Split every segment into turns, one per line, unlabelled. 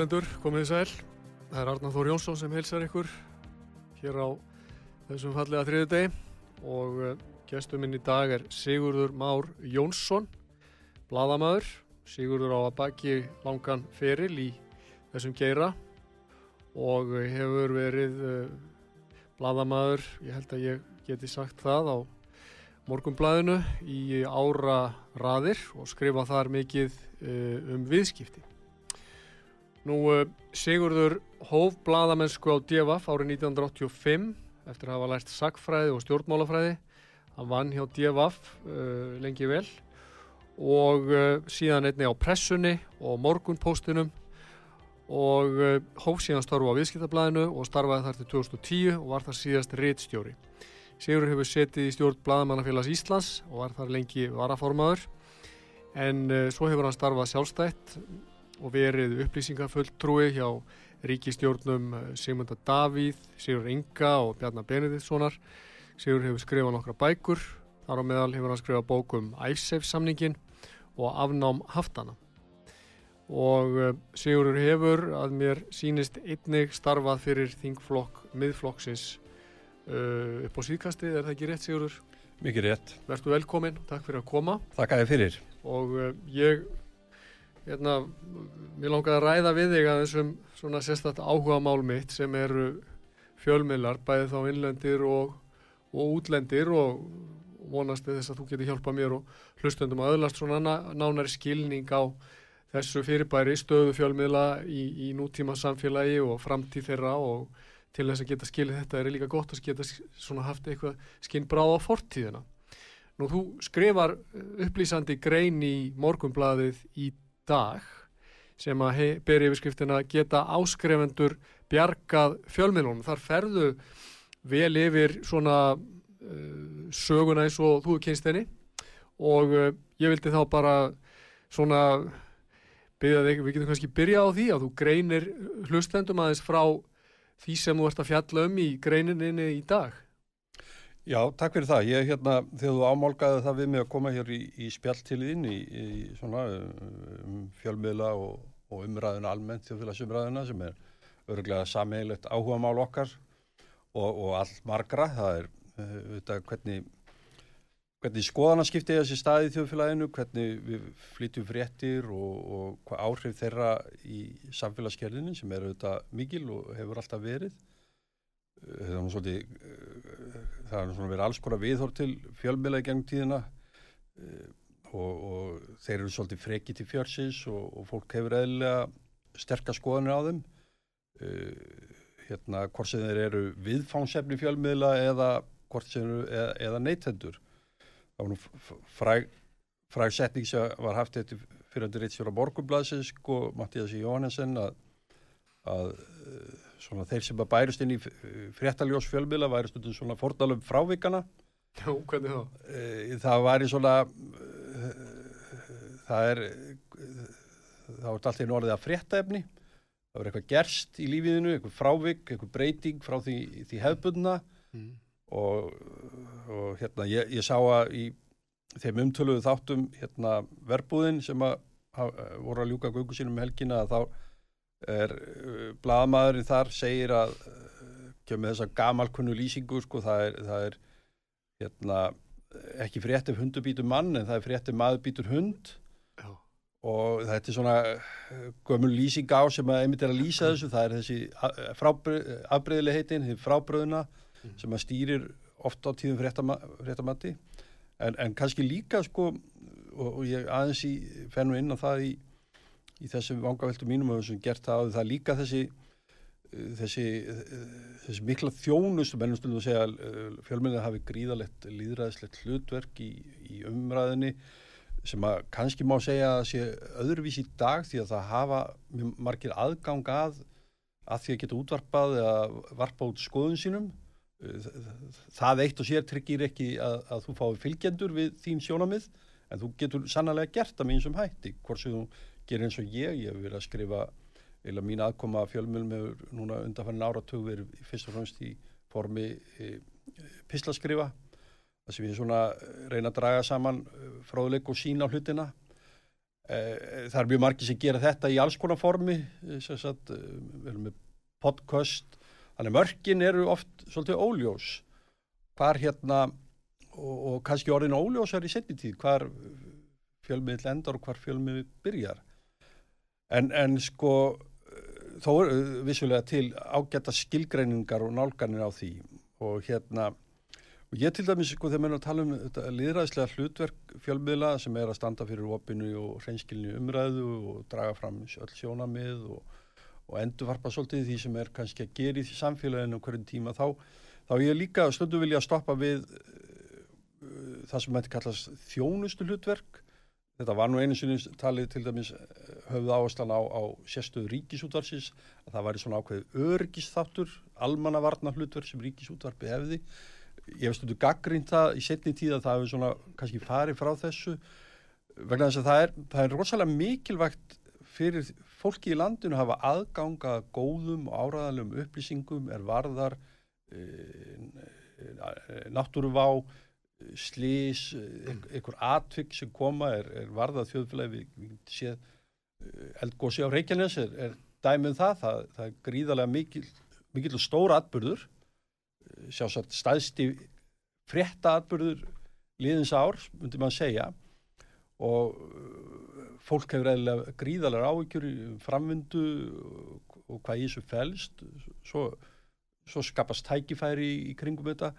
Hlustendur, komið þið sæl. Það er Arnar Þór Jónsson sem heilsar ykkur hér á þessum fallega þriðu degi og uh, gestur minn í dag er Sigurður Már Jónsson, bladamæður. Sigurður á að baki langan feril í þessum geira og uh, hefur verið uh, bladamæður, ég held að ég geti sagt það á morgumblæðinu í ára raðir og skrifa þar mikið um viðskipti. Nú, uh, Sigurður hóf bladamennsku á DFF árið 1985 eftir að hafa lært sagfræði og stjórnmálafræði. Hann vann hjá DFF uh, lengi vel og uh, síðan einni á pressunni og morgunpóstunum og uh, hóf síðan starfu á viðskiptablaðinu og starfaði þar til 2010 og var þar síðast rittstjóri. Sigurður hefur setið í stjórn Bladamannafélags Íslands og var þar lengi varaformaður en svo hefur hann starfað sjálfstætt og verið upplýsingafulltrúi hjá ríkistjórnum eh, Sigmunda Davíð, Sigur Inga og Bjarnar Benediktssonar. Sigur hefur skrifað nokkra bækur, þar á meðal hefur hann skrifað bókum ISAFE samningin og afnám haftana. Og uh, Sigur hefur að mér sínist einnig starfað fyrir þingflokk miðflokksins uh, upp á síðkastið, er það ekki rétt Sigurður?
Mikið rétt.
Vertu velkomin, takk fyrir að koma.
Þakka þér fyrir.
Og ég hérna, mér langaði að ræða við þig að þessum svona sérstætt áhuga mál mitt sem eru fjölmiðlar, bæði þá innlendir og, og útlendir og vonast þess að þú getur hjálpað mér og hlustendum að öðlast svona nánari skilning á þessu fyrirbæri stöðu fjölmiðla í, í nútíma samfélagi og framtíð þeirra og til þess að geta skilið þetta er líka gott að geta svona haft eitthvað skinn bráð á fortíðina. Nú þú skrifar upplýsandi grein í morgumblaðið í dag sem að ber yfirskriftina geta áskrefendur bjargað fjölmiðlunum. Þar ferðu vel yfir svona uh, söguna eins og þú kynst henni og uh, ég vildi þá bara svona byrja þig, við getum kannski byrja á því að þú greinir hlustendum aðeins frá því sem þú ert að fjalla um í greininni í dag.
Já, takk fyrir það. Ég, hérna, þegar þú ámálgaði það við mig að koma hér í, í spjalltiliðin í, í svona um, fjölmiðla og, og umræðuna almennt, þjóðfélagsumræðuna sem er öruglega sammeilegt áhuga mál okkar og, og all margra. Það er auðvitað hvernig, hvernig skoðanaskipti þessi staði í þjóðfélaginu, hvernig við flytjum fréttir og, og hvað áhrif þeirra í samfélagskerðinu sem er auðvitað mikil og hefur alltaf verið. Það er svolítið það er svona verið alls konar viðhór til fjölmiðla í gengum tíðina uh, og, og þeir eru svolítið freki til fjörsins og, og fólk hefur eðlilega sterkast skoðanir á þeim. Hérna hvort sem þeir eru viðfánsefni fjölmiðla eða hvort sem eru eða, eða neytendur. Það var nú fræg fræg setning sem var haft eftir fyriröndur Rítsjóra Borgurbladsins og Mattías Jóhannesson að, að svona þeir sem að bærust inn í fréttaljós fjölmiðla væri stundum svona fordalum frávíkana
Já, hvernig þá?
Það væri svona það er það var alltaf í norðið að fréttaefni það var eitthvað gerst í lífiðinu eitthvað frávik, eitthvað breyting frá því, því hefbundna mm. og, og hérna ég, ég sá að í þeim umtöluðu þáttum hérna verbúðin sem að, að voru að ljúka gungu sínum helgina að þá er uh, blaðmaðurinn þar segir að uh, kemur þess að gamalkunnu lýsingu sko, það er, það er hérna, ekki frétt ef hundur býtur mann en það er frétt ef maður býtur hund Já. og þetta er svona gömul lýsing á sem að einmitt er að lýsa þessu, það er þessi afbreyðileg heitin, því frábröðuna mm. sem að stýrir ofta á tíðum fréttamatti en, en kannski líka sko og, og ég aðeins í fennu inn á það í í þessum vangaveltu mínum og þessum gert það og það líka þessi þessi, þessi mikla þjónust mennum stundum að segja að fjölmennið hafi gríðalegt líðræðislegt hlutverk í, í umræðinni sem að kannski má segja að sé öðruvís í dag því að það hafa margir aðgang að að því að geta útvarpað eða varpa út skoðun sínum. Það eitt og sér tryggir ekki að, að þú fái fylgjendur við þín sjónamið en þú getur sannlega gert með eins og hætti hvort sem þú gerir eins og ég ég hef verið að skrifa eða mín aðkoma fjölmjölum hefur núna undanfannin áratug verið fyrst og fremst í formi e, pislaskrifa þar sem ég svona reyna að draga saman e, fráðuleik og sína á hlutina. E, það er mjög margir sem gera þetta í alls konar formi e, sagt, e, við erum með podcast. Þannig mörgin eru oft svolítið óljós. Hvar hérna og, og kannski orðin óljósar í setni tíð hvar fjölmiðl endar og hvar fjölmiðl byrjar en, en sko þó er vissulega til ágæta skilgreiningar og nálganir á því. Og hérna og ég til dæmis sko þegar mér er að tala um þetta liðræðislega hlutverk fjölmiðla sem er að standa fyrir opinu og hreinskilni umræðu og draga fram öll sjónamið og, og endurvarpa svolítið því sem er kannski að gera í því samfélaginu hverjum tíma þá, þá ég líka stundu vilja stoppa við uh, það sem hætti kallast þjónustu hlutverk Þetta var nú einu sinni talið til dæmis eh, höfðu áherslan á, á sérstöðu ríkisútvarsins að það væri svona ákveð örgisþáttur, almannavarna hlutverk sem ríkisútvarpi hefði. Ég hef stundu gaggrínt það í setni tíð að það hefur svona kannski farið frá þessu vegna þess að það er, það er rosalega mikilvægt fyrir fólki í landinu að hafa aðganga góðum og áraðalum upplýsingum er varðar e, e, náttúruvá slís, einhver atvik sem koma er, er varðað þjóðfélagi við, við séð eh, eldgósi á Reykjanes er, er dæmið um það, það, það er gríðarlega mikil, mikil og stóra atbyrður eh, sjásagt staðsti frétta atbyrður liðins ár, myndi maður segja. Og eh, fólk hefur eða gríðarlega áhyggjur framvindu og hvað í þessu fælst svo, svo skapast tækifæri í, í kringum þetta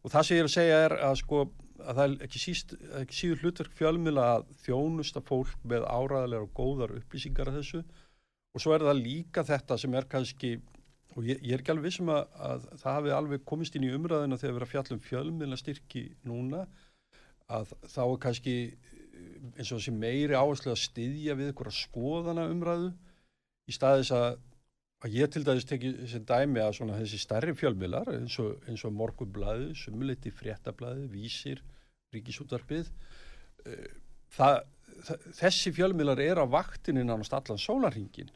og það sem ég er að segja er að sko að það er ekki, síst, ekki síður hlutverk fjölmila að þjónusta fólk með áræðilega og góðar upplýsingar af þessu. Og svo er það líka þetta sem er kannski og ég, ég er ekki alveg vissum að, að það hafi alveg komist inn í umræðina þegar við erum að fjalla um fjölmila styrki núna að þá er kannski eins og þessi meiri áherslu að styðja við einhverja skoðana umræðu í staðis að að ég til dæmis tekið sem dæmi að svona þessi stærri fjölmiðlar eins og, og morgunblæðu, sumuleiti fréttablæðu, vísir, ríkisútvarpið eh, það, það, þessi fjölmiðlar er á vaktinu nánast allan sólarhingin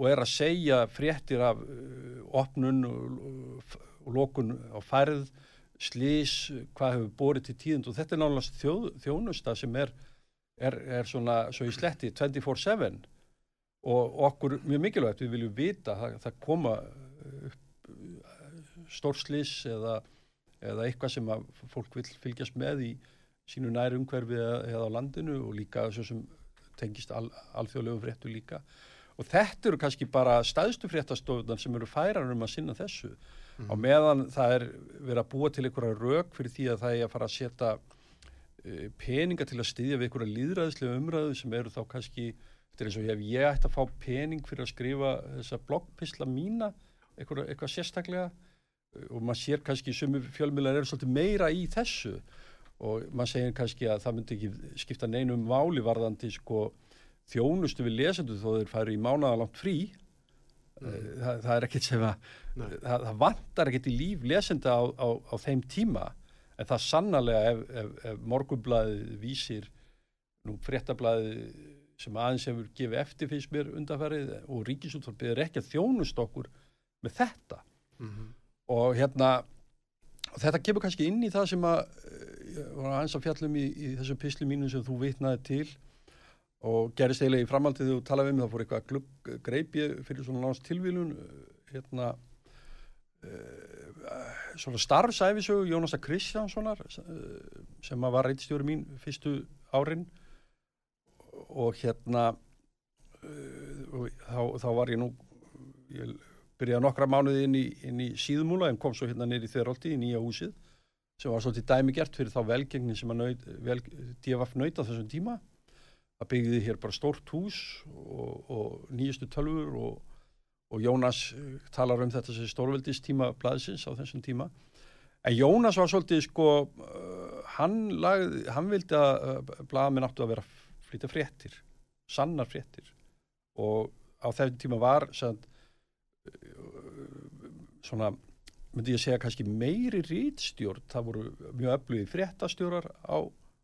og er að segja fréttir af uh, opnun og, og lókun á færð slís, hvað hefur borið til tíðund og þetta er náttúrulega þjóð, þjónusta sem er, er, er svona svo í sletti 24-7 og okkur mjög mikilvægt við viljum vita að það koma stórslis eða, eða eitthvað sem fólk vil fylgjast með í sínu næri umhverfi eða, á landinu og líka svo sem tengist al, alþjóðlegu fréttu líka og þetta eru kannski bara staðstu fréttastofunar sem eru færar um að sinna þessu mm. á meðan það er verið að búa til einhverja rauk fyrir því að það er að fara að setja uh, peninga til að styðja við einhverja líðræðislega umræðu sem eru þá kannski Þetta er eins og ef ég ætti að fá pening fyrir að skrifa þessa bloggpísla mína, eitthvað, eitthvað sérstaklega og maður sér kannski sem fjölmjölar eru svolítið meira í þessu og maður segir kannski að það myndi ekki skipta neinum váli varðandi sko þjónustu við lesendu þó þeir færi í mánaðalangt frí. Mm. Eh, það, það er ekkert sem að það, það vantar ekkert í líf lesenda á, á, á þeim tíma. En það sannarlega ef, ef, ef morgunblæði vísir nú fréttablaði sem aðeins hefur gefið eftir fyrst mér undanfærið og ríkisútvarpið er ekki að þjónust okkur með þetta mm -hmm. og hérna þetta kemur kannski inn í það sem að eh, var aðeins að fjallum í, í þessum pislu mínu sem þú vitnaði til og gerist eiginlega í framhaldið þegar þú talaði mig þá fór eitthvað glugg greipið fyrir svona náðast tilvílun hérna uh, svona starfsæfisög Jónasa Kristjánssonar sem var reittstjóri mín fyrstu árin og hérna uh, þá, þá var ég nú ég byrjaði nokkra mánuði inn í, inn í síðumúla en kom svo hérna neyri þerróldi í nýja húsið sem var svolítið dæmi gert fyrir þá velgengni sem að vel, DFF nöyta þessum tíma. Það byggði hér bara stórt hús og, og nýjustu tölfur og, og Jónas eh, talar um þetta sem stórveldistíma blaðsins á þessum tíma. En Jónas var svolítið sko uh, hann, lagði, hann vildi að uh, blaðamenn áttu að vera flytja fréttir sannar fréttir. Og á þessum tíma var sann, svona myndi ég segja kannski meiri rítstjórn, það voru mjög öflugið fréttastjórar á,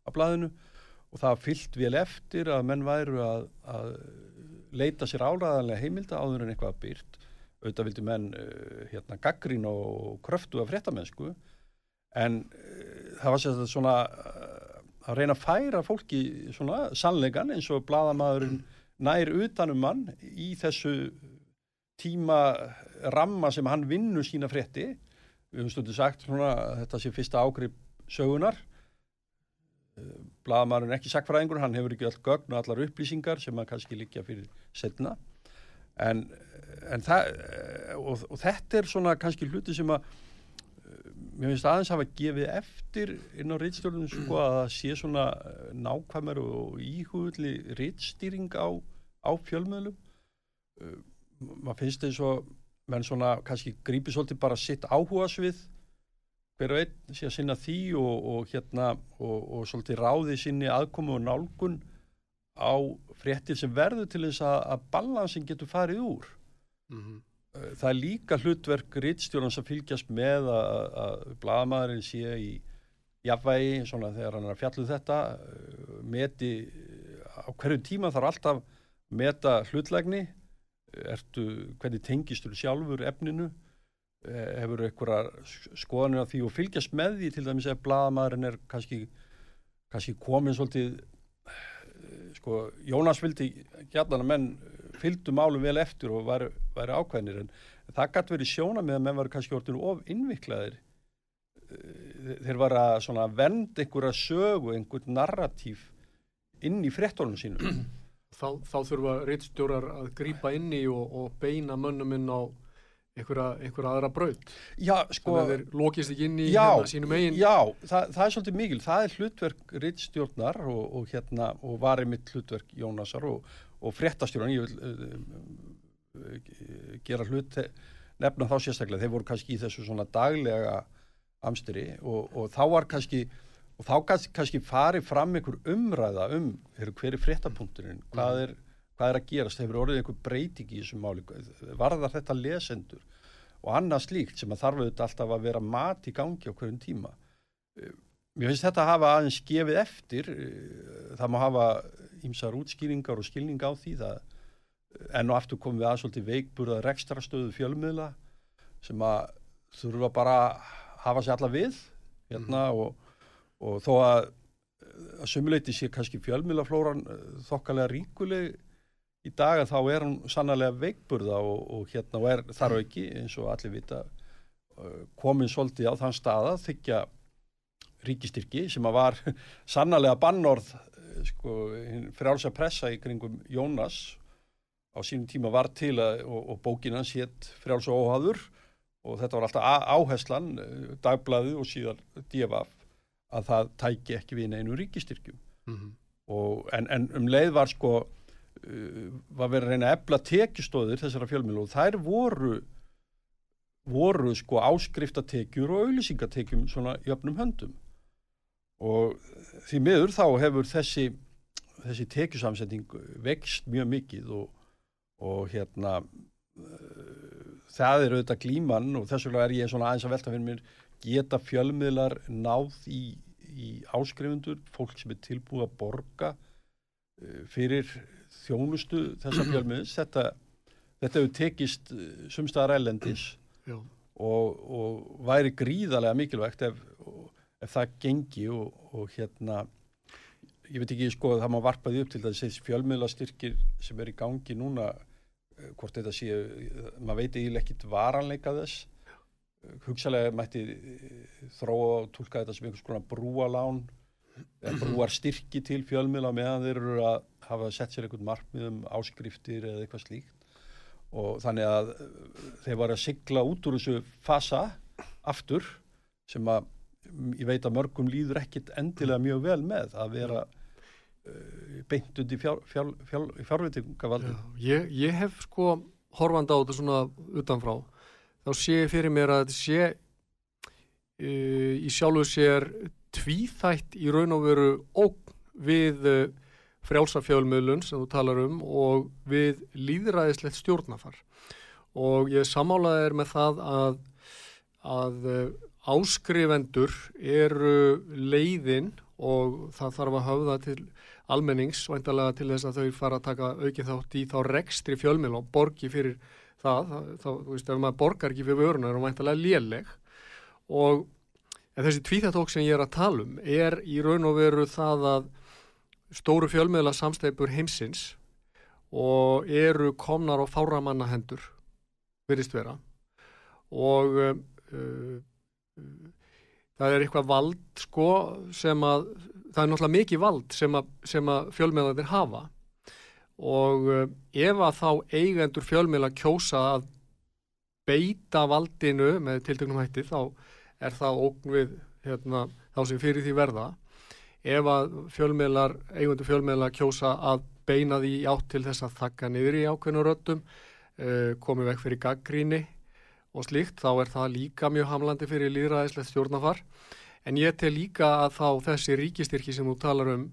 á blaðinu og það fyllt vel eftir að menn væru að, að leita sér áraðanlega heimilda áður en eitthvað byrt auðvitað vildi menn uh, hérna gaggrín og kröftu af fréttamennsku. En uh, það var sér svona uh, að reyna að færa fólki svona sannleikan eins og bladamæðurinn nær utanum mann í þessu tíma ramma sem hann vinnur sína frétti. Við höfum stundu sagt svona þetta sé fyrsta ágrip sögunar blagamæðurinn er ekki sakfræðingur hann hefur ekki öll gögn og allar upplýsingar sem að kannski líka fyrir setna en, en það og, og þetta er svona kannski hluti sem að mér finnst aðeins hafa gefið eftir inn á reittstjórnum sko að það sé svona nákvæmur og íhugli reittstýring á, á fjölmöðlum maður finnst eins og menn svona kannski grípi svolítið bara sitt áhuga svið hver og einn sé að sinna því og, og hérna og, og svolítið ráði sinni aðkomu og nálgun á fréttir sem verður til þess að, að balansin getur farið úr mm -hmm. Það er líka hlutverk rittstjórnans að fylgjast með að, að blagamæðurinn sé í jafnvægi svona þegar hann er að fjallu um þetta meti á hverju tíma þarf alltaf meta hlutlegni ertu, hvernig tengistur sjálfur efninu? Hefur einhverja skoðanir af því og fylgjast með því til dæmis ef blagamæðurinn er kannski, kannski komin svolítið sko Jónas vildi gætna menn fylgdu málum vel eftir og væri, væri ákveðnir en það gæti verið sjóna með að menn var kannski orðinu of innviklaðir. Þeir var að svona vend einhverja sögu, einhvern narratív inn í frettónum sínum.
Þá, þá þurfa reittstjórar að grýpa inn í og, og beina mönnum inn á einhverja, einhverja aðra braut.
Já, sko
Þannig að þeir lokist ekki inn í
já,
hérna, sínum eigin
Já, það, það er svolítið mikil. Það er hlutverk reittstjórnar og, og hérna, og var einmitt hlutverk Jónasar og, og fréttastjórnar ég vil uh, gera hlut nefna þá sérstaklega, þeir voru kannski í þessu svona daglega amstri og, og þá var kannski og þá kannski, kannski farið fram einhver umræða um hver er fréttapunkturinn hvað er, hvað er að gerast, hefur orðið einhver breyting í þessum máli, varðar þetta lesendur og annað slíkt sem að þarf auðvitað alltaf að vera mat í gangi á hverjum tíma. Mér finnst þetta að hafa aðeins gefið eftir það má hafa ímsar útskýringar og skilning á því það enn og aftur komum við að svolítið veikburða rekstrastöðu fjölmiðla sem að þurfa bara að hafa sér alla við hérna mm. og og þó að að sumuleiti sé kannski fjölmilaflóran þokkalega ríkuleg í dag að þá er hann sannlega veikburða og, og hérna og er þar og ekki eins og allir vita komin svolítið á þann staða þykja ríkistyrki sem að var sannlega bannorð sko, frjálsa pressa í kringum Jónas á sínum tíma var til að, og, og bókinan sétt frjálsa óhaður og þetta var alltaf áherslan dagblæði og síðan djefaf að það tæki ekki við einu ríkistyrkjum mm -hmm. en, en um leið var sko uh, var verið að reyna að ebla tekjustóðir þessara fjölmjölu og þær voru voru sko áskriftatekjur og auðlýsingatekjum svona jöfnum höndum og því miður þá hefur þessi þessi tekjusamsetning vext mjög mikið og, og hérna uh, það er auðvitað glíman og þess vegna er ég svona aðeins að velta fyrir mér geta fjölmiðlar náð í, í áskrifundur, fólk sem er tilbúið að borga uh, fyrir þjónustu þessa fjölmiðs. Þetta, þetta hefur tekist uh, sumstaðar ælendis og, og væri gríðarlega mikilvægt ef, ef það gengi og, og hérna, ég veit ekki sko það má varpaði upp til þessi fjölmiðlastyrkir sem er í gangi núna, uh, hvort þetta sé, maður veit eiginlega ekkit varanleika þess. Hugsalega mætti eh, þróa og tólka þetta sem einhvers konar brúalán brúar styrki til fjölmjöla meðan þeir eru að hafa sett sér einhvern markmiðum áskriftir eða eitthvað slíkt. Og þannig að eh, þeir var að sigla út úr þessu fasa aftur sem að ég veit að mörgum líður ekkit endilega mjög vel með að vera uh, beint undir fjár, fjár, fjár, fjárvitingavaldi.
Ég, ég hef sko horfand á þetta svona utanfrá þá sé ég fyrir mér að þetta sé uh, í sjálfu sér tvíþætt í raun og veru ógn við uh, frjálsafjölmiðlun sem þú talar um og við líðræðislegt stjórnafar og ég samálaði er með það að, að áskrifendur eru leiðin og það þarf að höfða til almennings væntalega til þess að þau fara að taka aukið þátt í þá rekstri fjölmiðl og borgi fyrir það, þá, þú veist, ef maður borgar ekki fyrir vöruna er það væntalega léleg. Og þessi tvíþættók sem ég er að tala um er í raun og veru það að stóru fjölmiðla samstæpur heimsins og eru komnar á fáramanna hendur verist vera. Og uh, það er eitthvað vald sko sem að það er náttúrulega mikið vald sem að, að fjölmiðlandir hafa. Og uh, ef að þá eigendur fjölmiðla kjósa að beita valdinu með tiltöknum hætti þá er það ógn við hérna, þá sem fyrir því verða. Ef að fjölmiðlar, eigendur fjölmiðla kjósa að beina því átt til þess að þakka niður í ákveðnu röttum uh, komið vekk fyrir gaggríni og slíkt, þá er það líka mjög hamlandi fyrir líðræðislegt stjórnafar en ég tel líka að þá þessi ríkistyrki sem þú talar um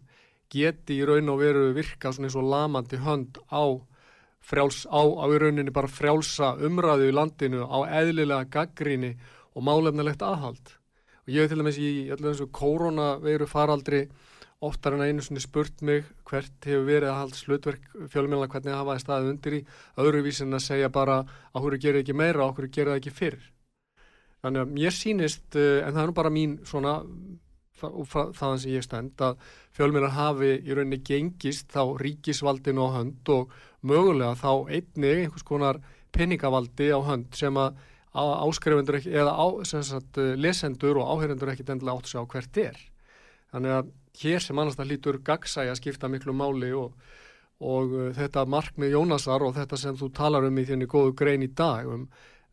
geti í raun og veru virka svona eins og lamandi hönd á frjáls, á, á í rauninni bara frjálsa umræðu í landinu á eðlilega gaggríni og málefnilegt aðhald. Og ég til dæmis í öllu þessu koronaveiru faraldri oftar en einu svona spurt mig hvert hefur verið að halda slutverk fjölmjöla hvernig það hafaði staðið undir í öðruvísin að segja bara að hverju gerir ekki meira og hverju gerir það ekki fyrr? Þannig að mér sínist eh, en það er nú bara mín svona þaðan sem ég stend að fjölmjölar hafi í rauninni gengist þá ríkisvaldinu á hönd og mögulega þá einni einhvers konar penningavaldi á hönd sem að áskrifundur eða á, sagt, lesendur og áherendur ekkit endilega átt að sjá hvert er. Þannig að hér sem annars það lítur gagsæg að skipta miklu máli og, og uh, þetta markmið Jónasar og þetta sem þú talar um í þenni góðu grein í dag um,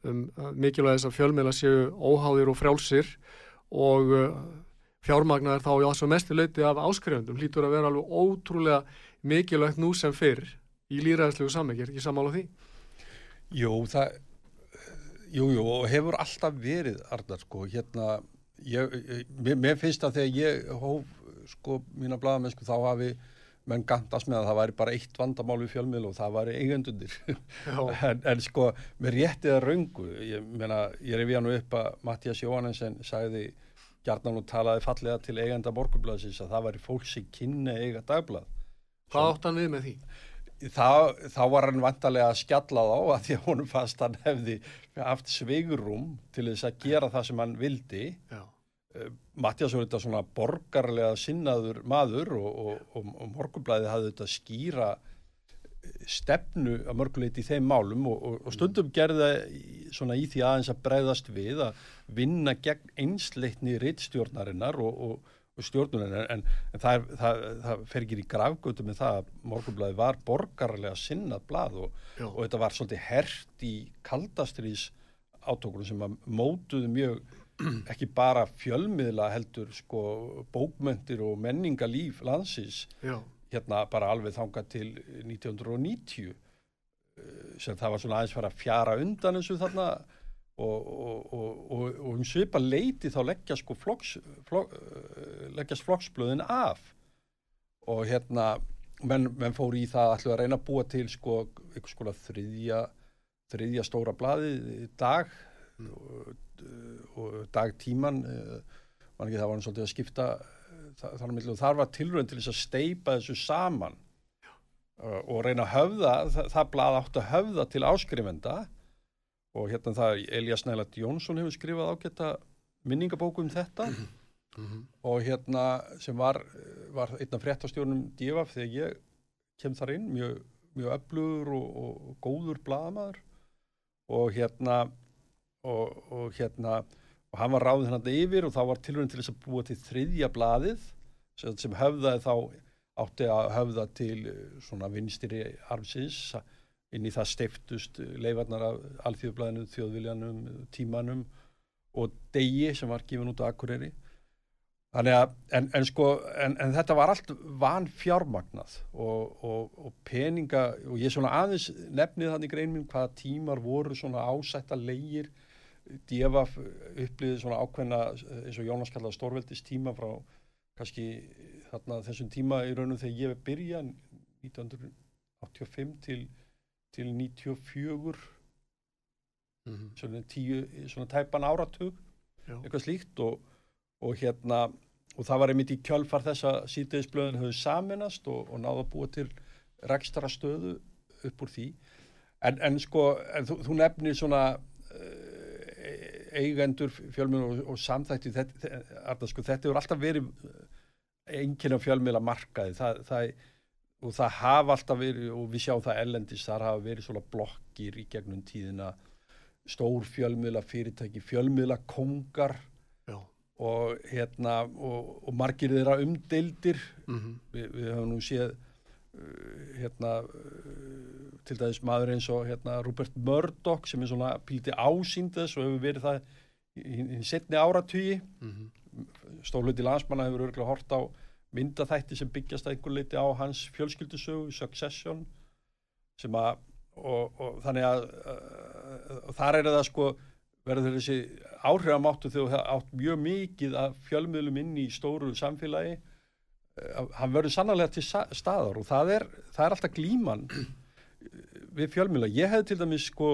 um mikilvæg þess að fjölmiðla séu óháðir og frjálsir og uh, fjármagnar þá alls og mestu leiti af áskrifundum lítur að vera alveg ótrúlega mikilvægt nú sem fyrr í líraðslegu sammekir, ekki samála því?
Jú, það jú, jú, og hefur alltaf verið Arnar, sko, hérna ég, mér, mér finnst að þegar ég hóf sko mína bladamennsku þá hafi menn gandast með að það væri bara eitt vandamál við fjölmiðl og það væri eigendundir en, en sko með réttið að raungu ég meina, ég er við hann upp að Mattias Jóhannensen sagði gjarnan og talaði fallega til eigenda borgarblaðsins að það væri fólk sem kynni eiga dagblad
Hvað átt hann við með því?
Þá, þá var hann vantarlega að skjalla þá að því að honum fast hann hefði haft sveigurum til þess að gera það sem hann vildi. Já Mattias var þetta svona borgarlega sinnaður maður og, og, og, og morgunblæði hafði þetta skýra eh, stefnu að mörguleiti í þeim málum og stundum gerða svona í því aðeins að breyðast við að vinna gegn einsleitni rittstjórnarinnar og stjórnurinnar en, en það, það, það fer ekki í gravgötu með það að morgunblæði var borgarlega sinnað blað og þetta var svolítið hert í kaldastrís átókunum sem að mótuðu mjög ekki bara fjölmiðla heldur sko bókmöntir og menningalíf landsins Já. hérna bara alveg þanga til 1990 eh, sem það var svona aðeins fara að fjara undan þessu þarna og, og, og, og um svipa leiti þá leggja sko floks, flok, eh, leggjast flokksblöðin af og hérna menn, menn fór í það alltaf að reyna að búa til sko eitthvað sko þriðja þriðja stóra bladi dag mm. Eh, og dagtíman eh, ekki, það var hann svolítið að skipta eh, þar, þar var tilrönd til þess að steipa þessu saman. Og reyna að höfða, það, það blað átt að höfða til áskrifenda og hérna það Elias Nælat Jónsson hefur skrifað ágætta minningabóku um þetta. Mm -hmm. og hérna sem var, var einna fréttastjórnum divaf þegar ég kem þar inn mjög, mjög öflugur og, og, og góður bladamæður og hérna og, og hérna og hann var ráðið hann yfir og þá var tilvægum til þess að búa til þriðja blaðið sem, sem höfðaði þá átti að höfða til eh, svona vinstiri arfsins inn í það steiftust leifarnar af alþjóðblæðinu, þjóðviljanum, tímanum og degi sem var gifin út á Akureyri. Þannig að, en, en sko, en, en þetta var allt van fjármagnað og, og, og peninga, og ég svona aðeins nefnið þannig grein minn hvaða tímar voru svona ásætta leigir, djefa upplýðið svona ákveðna, eins og Jónas kallaði stórveldist tíma frá kannski þarna þessum tíma í raunum þegar ég við byrja 1985 til, til 94, mm -hmm. svona, tíu, svona tæpan áratug, Já. eitthvað slíkt og og hérna og það var einmitt í kjölfar þess að sítiðisblöðin höfðu saminast og, og náða búa til rekstra stöðu upp úr því en, en sko, en þú, þú nefnir svona eigendur fjölmjöl og, og samþætti þetta, þetta, sko, þetta hefur alltaf verið enginn af fjölmjöla markaði það, það, og það hafa alltaf verið og við sjáum það ellendis, þar hafa verið svona blokkir í gegnum tíðina. Stór fjölmjöla fyrirtæki fjölmjöla kongar og hérna og, og margir þeirra umdeildir. Mm -hmm. Vi, við höfum nú séð hérna uh, til dæðis maður eins og hérna Rupert Murdoch sem er svona píliti ásýndas og hefur verið það í, setni áratvíi mm -hmm. stórluti landsmanna hefur örgulega hort á myndaþætti sem byggjast að einhver leiti á hans fjölskyldusögu Succession sem að og, og þannig að uh, þar er það sko verður þessi áhrifamáttu þegar það átt mjög mikið að fjölmiðlum inn í stóru samfélagi hann verður sannlega til staðar og það er, það er alltaf glíman við fjölmiðla. Ég hef til dæmis sko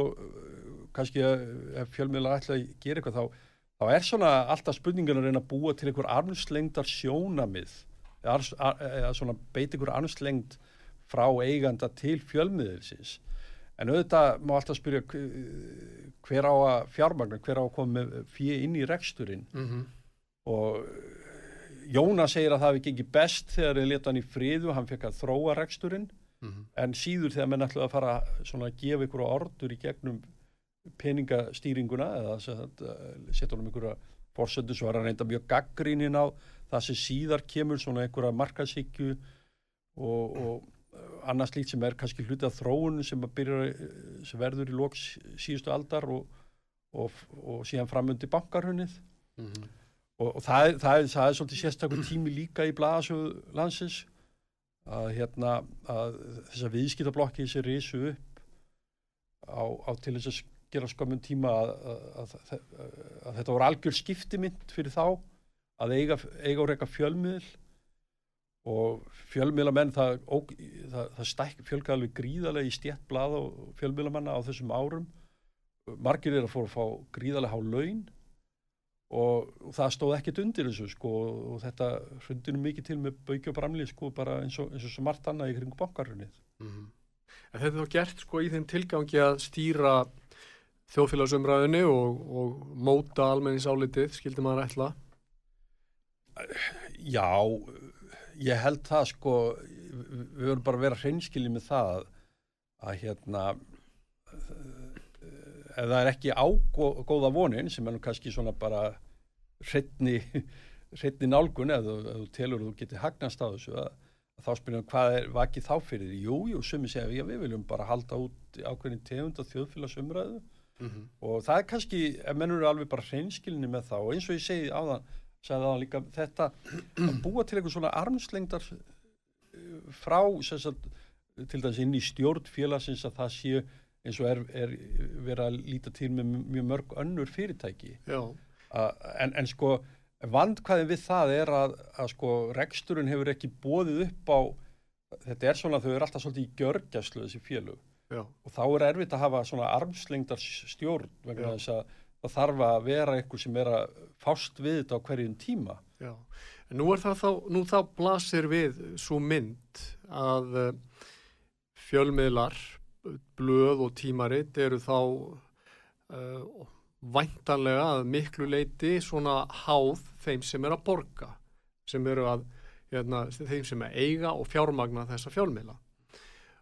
kannski ef fjölmiðla ætla að gera eitthvað þá, þá er svona alltaf spurningan að reyna að búa til einhver armslengdar sjónamið eða svona beit einhver armslengd frá eiganda til fjölmiðilsins. En auðvitað má alltaf spyrja hver á að fjármagna, hver á að koma fyrir inn í reksturinn. Mm -hmm. og Jóna segir að það hefði gengið best þegar þið leta hann í friðu, hann fekk að þróa reksturinn mm -hmm. en síður þegar menn ætlaði að fara að gefa ykkur orður í gegnum peningastýringuna eða setja honum ykkur fórsöndu svo er hann reynda mjög gaggrínin á það sem síðar kemur svona ykkur markasíkju og, og annars lít sem er kannski hluti af þróun sem, byrja, sem verður í lóks síðustu aldar og, og, og síðan framundi bankarhunnið mm -hmm. Og, og það, er, það, er, það er svolítið sérstaklega tími líka í bladasögu landsins að, hérna, að þessa viðskiptablokki sem risu upp á, á til þess að gera skömmun tíma að, að, að þetta voru algjör skiptimind fyrir þá að eiga, eiga og reyka fjölmiðl og fjölmiðlamenn það, það, það stæk fjölgaði alveg gríðarlega í stjætt blað og fjölmiðlamanna á þessum árum. Margir er að fóra að fá gríðarlega há laun og, það stóð ekkert undir þessu sko og þetta hrundinu mikið til með baukja og bramli sko bara eins og, eins og margt annað í kringu bankarunnið mm
-hmm. En þetta er þá gert sko í þeim tilgangi að stýra þjóðfélagsumræðinu og, og móta almenningsálitið, skildi maður ætla?
Já ég held það sko við verðum bara að vera hreinskilið með það að hérna ef það er ekki ágóða vonin sem er nú kannski svona bara hreitni nálgun eða þú telur að þú getur hagnast á þessu að, að þá spyrjum hvað er vakið þá fyrir því jú, sumi segja við, við viljum bara halda út ákveðin tegund og þjóðfélagsumræðu mm -hmm. og það er kannski, ef mennur eru alveg bara hreinskilinni með það og eins og ég segi á það það líka þetta að búa til eitthvað svona armslengdar eh, frá sagt, til dæmis inn í stjórn félagsins að það sé eins og er, er verið að líta til með mjög mörg önnur fyrirtæki. En, en sko vandkvæðin við það er að, að sko reksturinn hefur ekki bóðið upp á þetta er svona þau eru alltaf svolítið í görgjæslu þessi félug Já. og þá er erfitt að hafa svona armslengdar stjórn vegna þess að það þarf að vera eitthvað sem er að fást við þetta á hverjum tíma.
Já, en nú er það þá, nú þá blasir við svo mynd að uh, fjölmiðlar, blöð og tímaritt eru þá uh, væntanlega að miklu leiti svona háð þeim sem er að borga, sem eru að, hérna, þeim sem er eiga og fjármagna þessa fjölmiðla.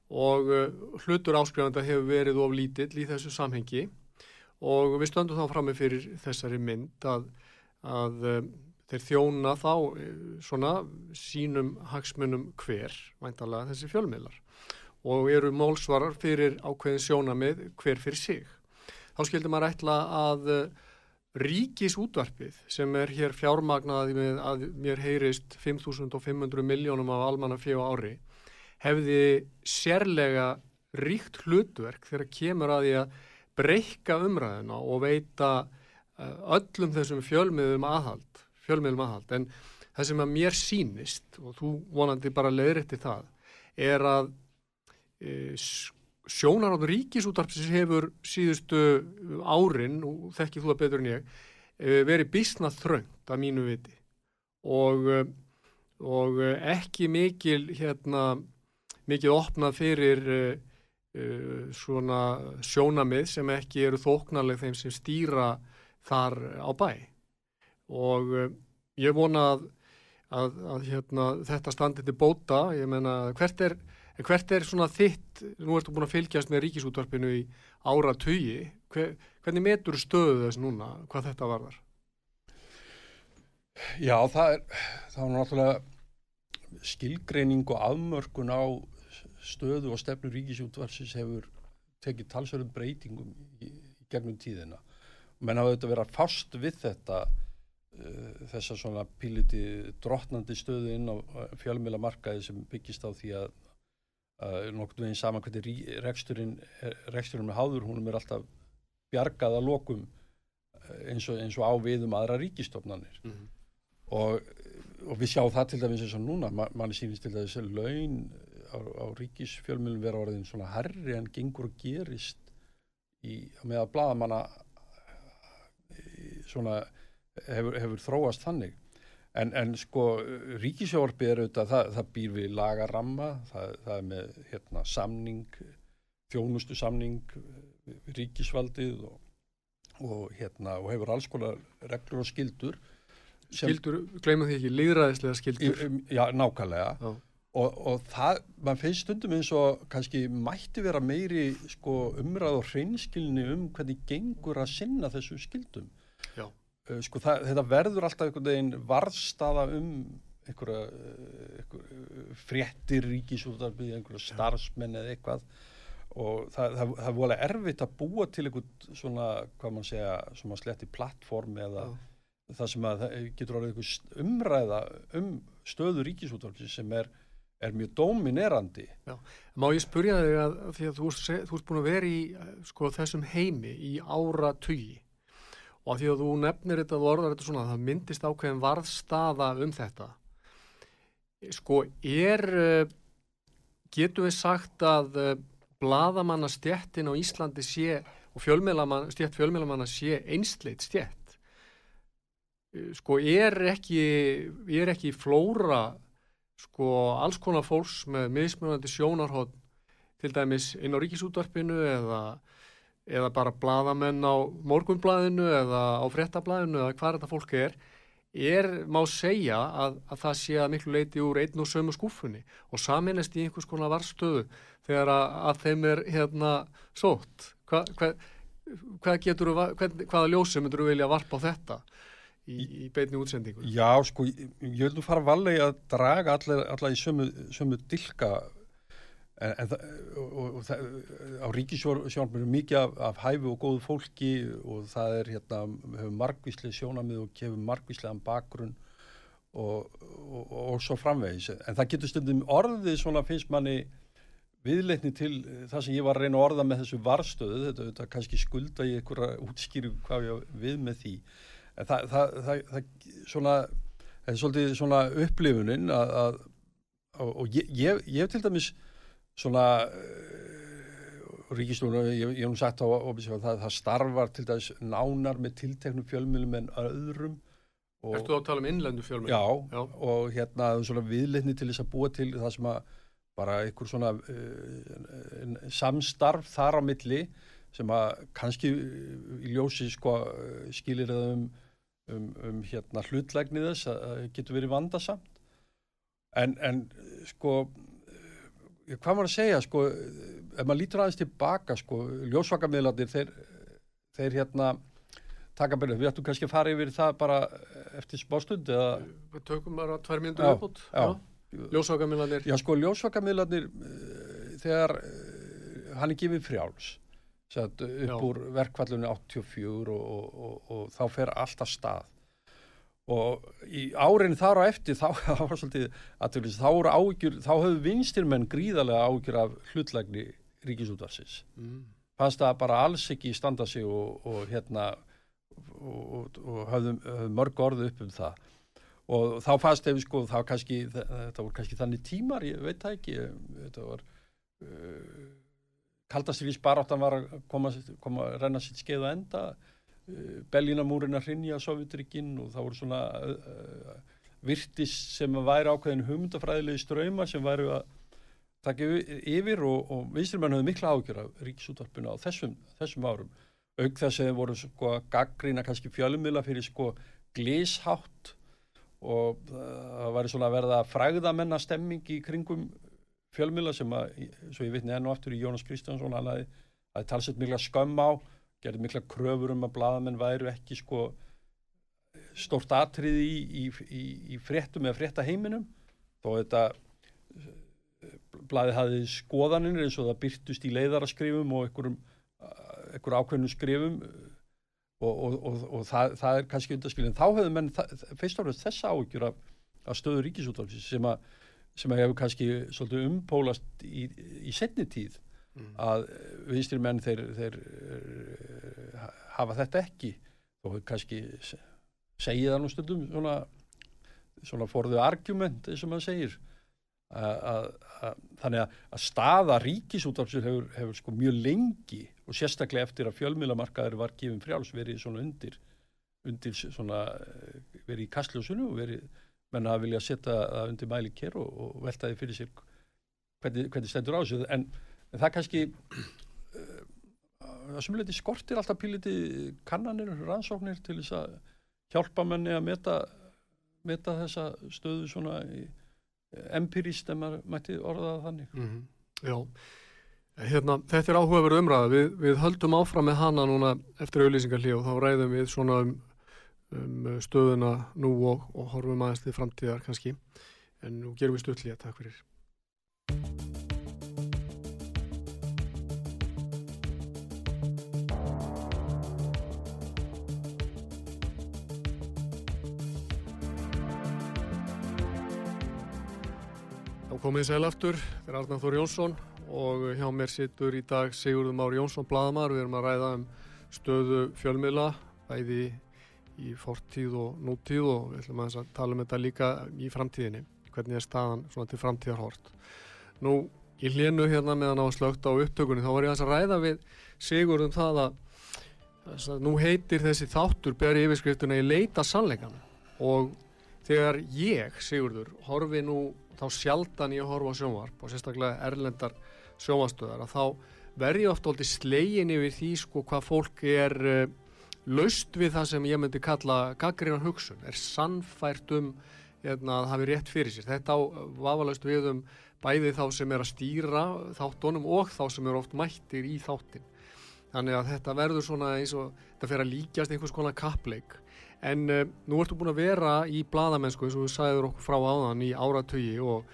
Og uh, hlutur áskrifanda hefur verið of lítill í þessu samhengi og við stöndum þá fram með fyrir þessari mynd að, að um, þeir þjóna þá svona sínum hagsmunum hver, væntalega þessi fjölmiðlar og eru mólsvarar fyrir ákveðin sjónamið hver fyrir sig. Þá skildur maður ætla að uh, ríkisútvarpið sem er hér fjármagnaði með að mér heyrist 5.500 miljónum af almanna fjó ári hefði sérlega ríkt hlutverk þegar kemur að því að breyka umræðina og veita eh, öllum þessum fjölmiðum aðhald, fjölmiðum aðhald en það sem að mér sínist og þú vonandi bara leiðrætti það er að e, sjónarátt ríkisútarpsis hefur síðustu árin, og þekkið þú það betur en ég, eh, verið bísna þröngt að mínu viti. Og, og ekki mikil hérna, mikil opnað fyrir uh, svona sjónamið sem ekki eru þóknarleg þeim sem stýra þar á bæ. Og ég vona að, að, að hérna, þetta standi til bóta, ég menna hvert er En hvert er svona þitt, nú ertu búin að fylgjast með ríkisútvarpinu í ára tugi, hver, hvernig metur stöðu þess núna, hvað þetta varðar?
Já, það er, það er náttúrulega skilgreining og afmörkun á stöðu og stefnu ríkisútvarsins hefur tekið talsverðum breytingum í, í gegnum tíðina. Menn hafa auðvitað verið að fást við þetta, uh, þessa svona píliti drottnandi stöðu inn á fjölmjöla markaði sem byggist á því að uh, nokkur veginn saman hvernig reksturinn, reksturinn með háður húnum er alltaf bjargað að lokum eh, eins og, eins og á viðum aðra ríkistofnanir mm -hmm. og, og við sjáum það til dæmis eins og núna, Ma, manni sínist til dæmis að laun á, á ríkisfjölmjölum vera orðin svona herri en gengur og gerist í, með að bladamanna svona hefur, hefur þróast þannig En, en sko ríkisjórfi er auðvitað, það, það býr við lagaramma, það, það er með hérna, samning, þjónustu samning, ríkisvaldið og, og, hérna, og hefur alls konar reglur og skildur.
Skildur, gleymum því ekki, liðræðislega skildur.
Já, nákvæmlega. Já. Og, og það, mann finnst stundum eins og kannski mætti vera meiri sko, umræð og hreinskilni um hvernig gengur að sinna þessu skildum. Eh, sko það, þetta verður alltaf einhvern veginn varðstafa um einhverja, eh, einhverja eh, fréttir ríkisúðarbygði, einhverja starfsmenn eða eitthvað og það, það, það er volið erfitt að búa til einhvern svona, hvað mann segja, svona sletti plattform eða Já. það sem að það getur orðið einhver umræða um stöðu ríkisúðarbygði sem er, er mjög dominerandi.
Já, má ég spurja þig að því að þú ert búin að vera í sko, þessum heimi í ára tugi og að því að þú nefnir þetta og orðar þetta svona það myndist ákveðin varðstaða um þetta. Sko er eh, getur við sagt að eh, bladamanna stjettin á Íslandi sé og stjett fjölmjölamanna sé einsleit stjett eh, sko er ekki er ekki flóra sko alls konar fólks með mismunandi sjónarhótt til dæmis inn á ríkisútvarpinu eða eða bara bladamenn á morgunbladinu eða á frettabladinu eða hvað þetta fólk er er, má segja að, að það sé að miklu leiti úr einn og sömu skúfunni og saminist í einhvers konar varstöðu þegar að, að þeim er hérna sótt Hva, hva, hvað getur þú, hvaða ljósi myndur þú vilja varpa á þetta í, í beitni útsendingu?
Já, sko, ég, ég vil nú fara valegi að draga allar í sömu, sömu dilka En, en það, og, og á ríkisjónum er mikið af, af hæfu og góðu fólki og það er hérna, hefur margvíslega sjónamið og hefur margvíslegan bakgrunn og, og, og svo framvegis. En það getur stundum orðið svona finnst manni viðleitni til það sem ég var að reyna að orða með þessu varstöðu, þetta, þetta kannski skulda ég einhverja útskýru hvað ég við með því. En það, það, það svona, er svolítið svona upplifunin að, að og ég, ég til dæmis svona uh, ríkistúrun, ég hef nú sagt á að það, það starfar til dæs nánar með tilteknum fjölmjölum en öðrum
Erstu þá að tala um innlendu fjölmjölum?
Já, já, og hérna svona viðleitni til þess að búa til það sem að bara einhver svona uh, samstarf þar á milli sem að kannski í ljósi sko skilir það um, um, um hérna hlutlægni þess að getur verið vandasamt en, en sko hvað maður að segja sko, ef maður lítur aðeins tilbaka sko, ljósvakamiðlarnir þeir, þeir hérna taka byrju, við ættum kannski að fara yfir það bara eftir spástund eða
Við tökum bara tvær myndur uppbútt Ljósvakamiðlarnir.
Já sko, ljósvakamiðlarnir eh, þegar eh, hann er gefið frjáls upp
Já.
úr verkvallunni 84 og, og, og, og þá fer alltaf stað og í árin þar á eftir þá, þá var svolítið aðtöflis, þá voru ágjur, þá höfðu vinstir menn gríðarlega ágjur af hlutlægni ríkisútvarsins
Mm.
fannst það bara alls ekki standa sig og, og hérna og, og, og höfðu, höfðu mörg orðu upp um það. Og þá fannst ef sko þá kannski, þetta voru kannski þannig tímar, ég veit það ekki. Þetta var uh, kaldastríðis baráttan var að koma, koma að renna sitt skeið að enda Berlínamúrin að hrinja Sovjetrikinn og það voru svona uh, virtis sem að væri ákveðin hugmyndafræðilegi ströyma sem væri að taka yfir- og, og vinstrimenn höfðu mikla ágjör af ríkisútvarpinu á þessum, þessum árum. Auk þess að þeir voru sko að gaggrýna kannski fjölumila fyrir sko glíshátt og uh, það væri svona að verða frægðamennar stemming í kringum fjölmila sem að, svo ég vitni enn og aftur í Jónas Kristjánsson, hann hafði, hafði talsett mikla skömm á, gerði mikla kröfur um að blaðamenn væru ekki sko stórt atriði í, í, í, í fréttum eða frétta heiminum þó þetta blaði hafði skoðanir eins og það byrtust í leiðaraskrifum og einhverjum, einhver ákveðnum skrifum og, og, og, og það, það er kannski undarskilin. Þá hefðu menn fyrst fremst þessa ágjur af, af stöðu ríkisútvalfis sem að sem hefur kannski svolítið umpólast í setni tíð
Mm.
að vinstri menn þeir, þeir uh, hafa þetta ekki og kannski se- segja það nú stundum svona, svona forðu argument eins og maður segir að, að, að, þannig að, að staða ríkisútvarpsir hefur, hefur sko mjög lengi og sérstaklega eftir að fjölmiðlamarkaður var gefin frjáls verið svona undir undir svona eh, verið í kastljósunu og verið menna að vilja setja það undir mæli kér og, og velta því fyrir sér hvernig, hvernig stendur á þessu en, en það kannski uh, að sumuleiti skortir alltaf píliti kannanir, rannsóknir til þess að hjálpa menni að meta, meta þessa stöðu svona í, empirist ef maður mætti orða það þannig
Mhm. Já, hérna, þetta er áhugaverð umræða. Við, við höldum áfram með hana núna eftir auðlýsingarlí og þá ræðum við svona um, um stöðuna nú og, og horfum aðeins til framtíðar kannski. En nú gerum við stuttlíða, takk fyrir. Þá komið sæl aftur, þetta er Arnar Þór Jónsson og hjá mér situr í dag Sigurður Már Jónsson Blaðamar. Við erum að ræða um stöðu fjölmiðla, bæði í fortíð og nútíð og við ætlum að tala um þetta líka í framtíðinni. Hvernig er staðan svona til framtíðarhort. Nú, í hlénu hérna meðan á slögt á upptökunni, þá var ég að ræða við Sigurður um það að, að nú heitir þessi þáttur beri yfirskriftunni í leita sannleikan og þegar ég, Sigurður, horfi nú þá sjaldan ég horfa á sjónvarp og sérstaklega erlendar sjónvarstöðar að þá verð ég oft aldrei slegin yfir því sko hvað fólk er uh, laust við það sem ég myndi kalla gaggrínan hugsun, er sannfært um hérna, að hafi rétt fyrir sér. Þetta á vafalaust við um bæði þá sem er að stýra þáttunum og þá sem eru oft mættir í þáttin. Þannig að þetta verður svona eins og þetta fer að líkjast einhvers konar kappleik. En uh, nú ertu búin að vera í bladamennsku eins og þú sagðir okkur frá áðan í áratögi og,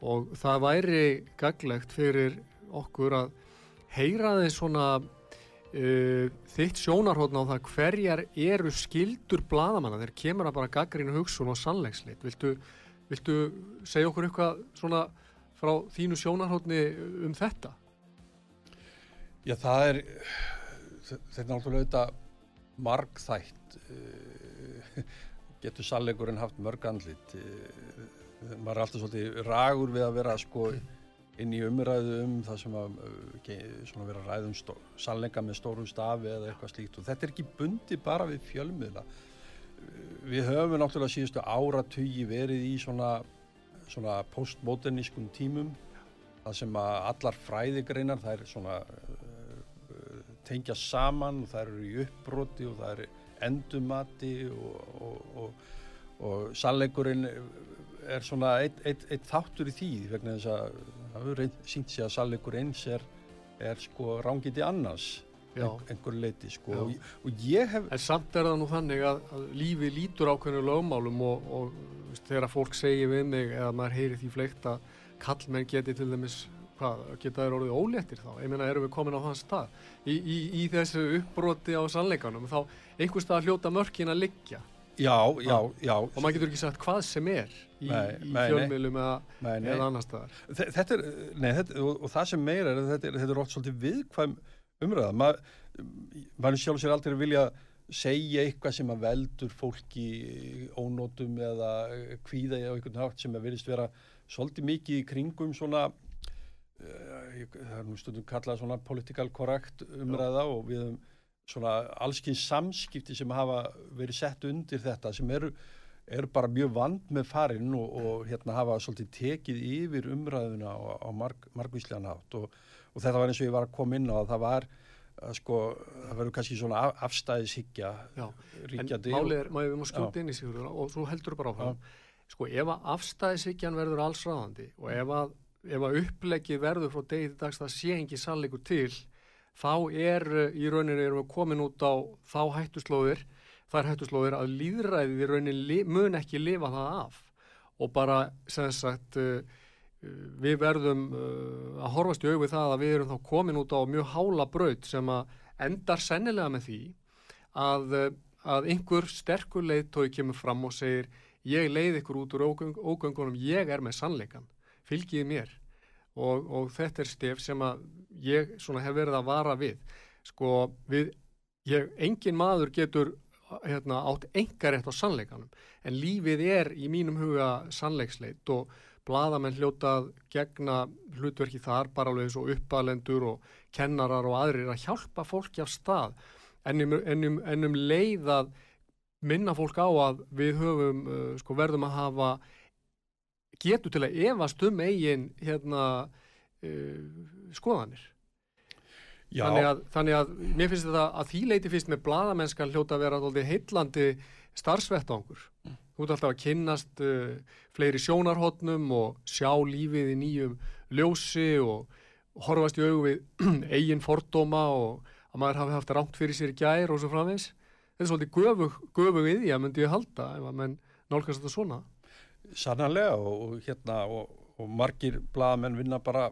og það væri gaglegt fyrir okkur að heyra þið svona uh, þitt sjónarhóttn á það hverjar eru skildur bladamanna þegar kemur að bara gaggrínu hugsun og sannleikslit. Viltu, viltu segja okkur eitthvað svona frá þínu sjónarhóttni um þetta?
Já, það er þetta er náttúrulega auðvitað margþætt eh, getur salleikurinn haft mörg andlit Eh, maður er alltaf svolítið ragur við að vera sko inn í umræðu um það sem að eh, svona vera um stó, salleika með stórum stafi eða eitthvað slíkt. Og þetta er ekki bundi bara við fjölmiðla. Við höfum náttúrulega síðustu áratugi verið í svona svona postmodernískum tímum það sem að allar fræðigreinar það er svona tengja saman og það eru í uppbroti og það eru endumati og, og, og, og sannleikurinn er svona eitt, eitt, eitt þáttur í því vegna þess að það hefur sýnt sig að sannleikur eins er, er sko rángiti annars
Já.
ein, einhverju leiti sko og, og ég hef
En samt er það nú þannig að, að lífi lítur ákveðinu lögmálum og, þegar fólk segir við mig eða maður heyri því fleikt að kallmenn geti til dæmis hvað, geta þeir orðið óléttir þá? Ég meina, erum við komin á þann stað? Í, í, í þessu uppbroti á sannleikanum, þá einhver stað hljóta mörkin að liggja.
Já, já, já.
Og maður getur ekki sagt hvað sem er í, í fjölmiðlum eða, eða annar staðar.
Þetta er, nei, þetta, og, og það sem meira er að þetta er, þetta er ótt svolítið viðkvæm umræða. Maður mað sjálf sér aldrei vilja segja eitthvað sem að veldur fólki ónótum eða kvíða eða einhvern nátt sem að verðist vera svolítið mikið í kringum svona það er nú stundum kallað svona political correct umræða Já. og við höfum svona allskins samskipti sem hafa verið sett undir þetta sem eru, eru bara mjög vand með farinn og, og hérna hafa svolítið tekið yfir umræðuna á, á marg, margvíslegan átt og, og þetta var eins og ég var að koma inn á að það var að sko, það verður kannski svona af, afstæðishyggja
ríkjandi. En málið er, maður við múum skjóta inn í sig og svo heldur þú bara áfram. Sko ef að afstæðishyggjan verður alls ráðandi og ef að, ef að upplegið verður frá degi til dags það sé ekki sannleikur til, þá er í rauninni erum við komin út á þá hættuslóðir, þar hættuslóðir að líðræðið í rauninni mun ekki lifa það af. Og bara sem sagt uh, við verðum uh, að horfast í auðvið það að við erum þá komin út á mjög hála braut sem að endar sennilega með því að, að einhver sterkur leiðtói kemur fram og segir ég leið ykkur út úr ógöngunum, ég er með sannleikan, fylgiði mér. Og, og þetta er stef sem að ég hef verið að vara við. Sko við, ég, engin maður getur hérna, átt engarétt á sannleikanum. En lífið er í mínum huga sannleiksleit og bladamenn hljótað gegna hlutverki þar bara alveg eins og uppalendur og kennarar og aðrir að hjálpa fólki af stað. Ennum, ennum, ennum leið að minna fólk á að við höfum uh, sko, verðum að hafa getur til að evast um eigin hérna, uh, skoðanir þannig að, þannig að mér finnst þetta að því leiti fyrst með bladamennskan hljóta að vera heillandi starfsvettangur mm. Þú ert alltaf að kynnast uh, fleiri sjónarhóttnum og sjá lífið í nýjum ljósi og horfast í augu við eigin fordóma og að maður hafi haft rámt fyrir sér gær og svo framins. Þetta er svolítið göfu, göfu við ég myndi ég halda ef að menn nálgast þetta svona.
Sannanlega og, hérna, og, og margir bladamenn vinna bara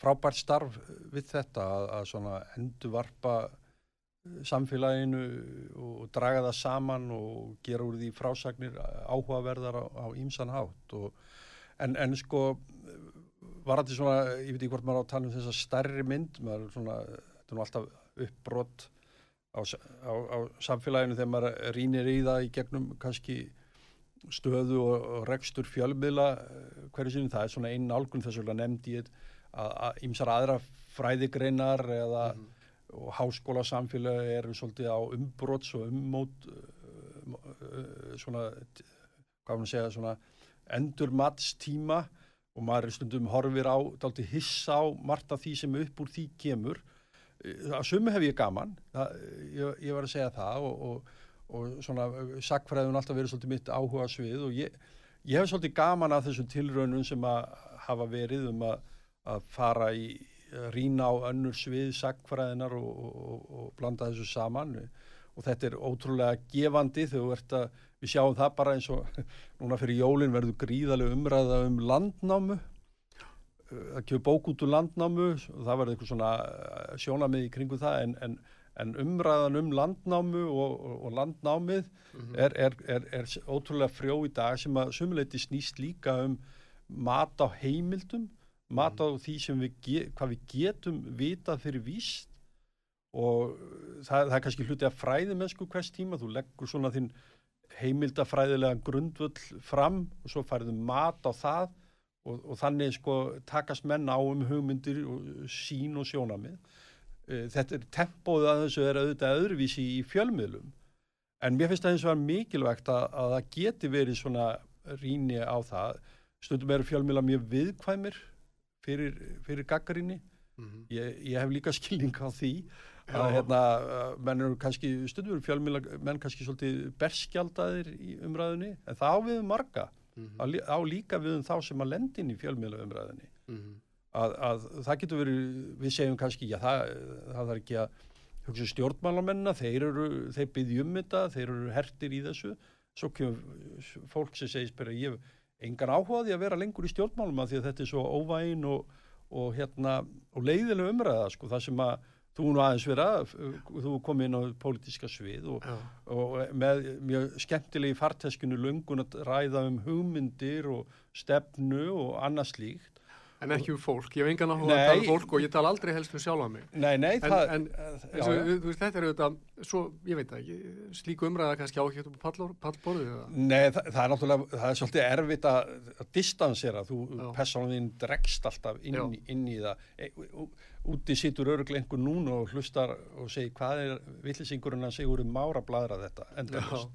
frábært starf við þetta að, að endur varpa samfélaginu og draga það saman og gera úr því frásagnir áhugaverðar á ímsan hátt. Og, en, en sko var þetta svona, ég veit ekki hvort maður á að tala um þessa stærri mynd, maður svona þetta er nú alltaf uppbrott á, á, á samfélaginu þegar maður rínir í það í gegnum kannski stöðu og, og rekstur fjölmiðla eh, hverju sinni, það er svona einn álgun þess að nefndi ég að ímsar aðra fræðigreinar eða mm -hmm og háskólasamfélagi eru svolítið á umbróts og ummót uh, svona, hvað maður segja, svona endurmatstíma og maður er stundum horfir á, dalti hissa á margt af því sem upp úr því kemur. Að sumu hef ég gaman það, ég, ég var að segja það og, og, og svona sakfræðun alltaf verið svolítið mitt áhuga svið og ég, ég hef svolítið gaman af þessum tilraunum sem að hafa verið um að, að fara í rína á önnur svið sakfræðinar og, og, og blanda þessu saman. Og þetta er ótrúlega gefandi þegar við, við sjáum það bara eins og núna fyrir jólinn verður gríðarlega umræða um landnámu. Það kemur bók út úr landnámu og það verður eitthvað svona eh, sjónamið í kringu það en, en, en umræðan um landnámu og, og landnámið mm -hmm. er, er, er, er ótrúlega frjó í dag sem að sumuleiti snýst líka um mat á heimildum mat á því sem við, hvað við getum vitað fyrir víst. Og það, það er kannski hluti að fræði mennsku hvers tíma, þú leggur svona þinn heimildafræðilega grundvöld fram og svo færðu mat á það. Og, og þannig sko takast menn á um hugmyndir og sín og sjónamið þetta er tempóð að þessu er auðvitað öðruvísi í fjölmiðlum en mér finnst það eins og er mikilvægt að, að það geti verið svona ríni á það stundum eru fjölmiðla mjög viðkvæmir fyrir, fyrir gaggarinni mm -hmm. ég, ég hef líka skilning á því Já. að hérna, menn eru kannski stundur fjölmjöla, menn kannski svolítið berskjaldadir í umræðinni en það á við um marga mm -hmm. á líka við um þá sem að lendin í fjölmjöla umræðinni mm -hmm. Að, að það getur verið, við segjum kannski já það, það er ekki að hugsa um stjórnmálamennina, þeir eru þeir byggjum þetta, þeir eru hertir í þessu. Svo kemur fólk sem segist bara ég engan áhugaði að vera lengur í stjórnmálum að því að þetta er svo óvægin og, og hérna, og leiðilega umræða sko, það sem að þú nú aðeins vera, þú kom inn á pólitíska svið og, og með mjög skemmtilegi farteskinu lungun að ræða um hugmyndir og stefnu og annað slíkt
En ekki um fólk, ég hef engan áhuga að tala um fólk og ég tala aldrei helst um sjálf á mig.
Nei, nei,
en,
það...
En eins og, þú veist, þetta er auðvitað, svo, ég veit ekki, slíku umræða kannski áhjögt um pallborðið eða?
Nei, það, það er náttúrulega, það er svolítið erfitt að, að distansera, þú, personin dregst alltaf inn, inn í það. E, úti sittur öruglega einhver núna og hlustar og segir hvað er villisingurinn að segjur um mára bladra þetta, endast.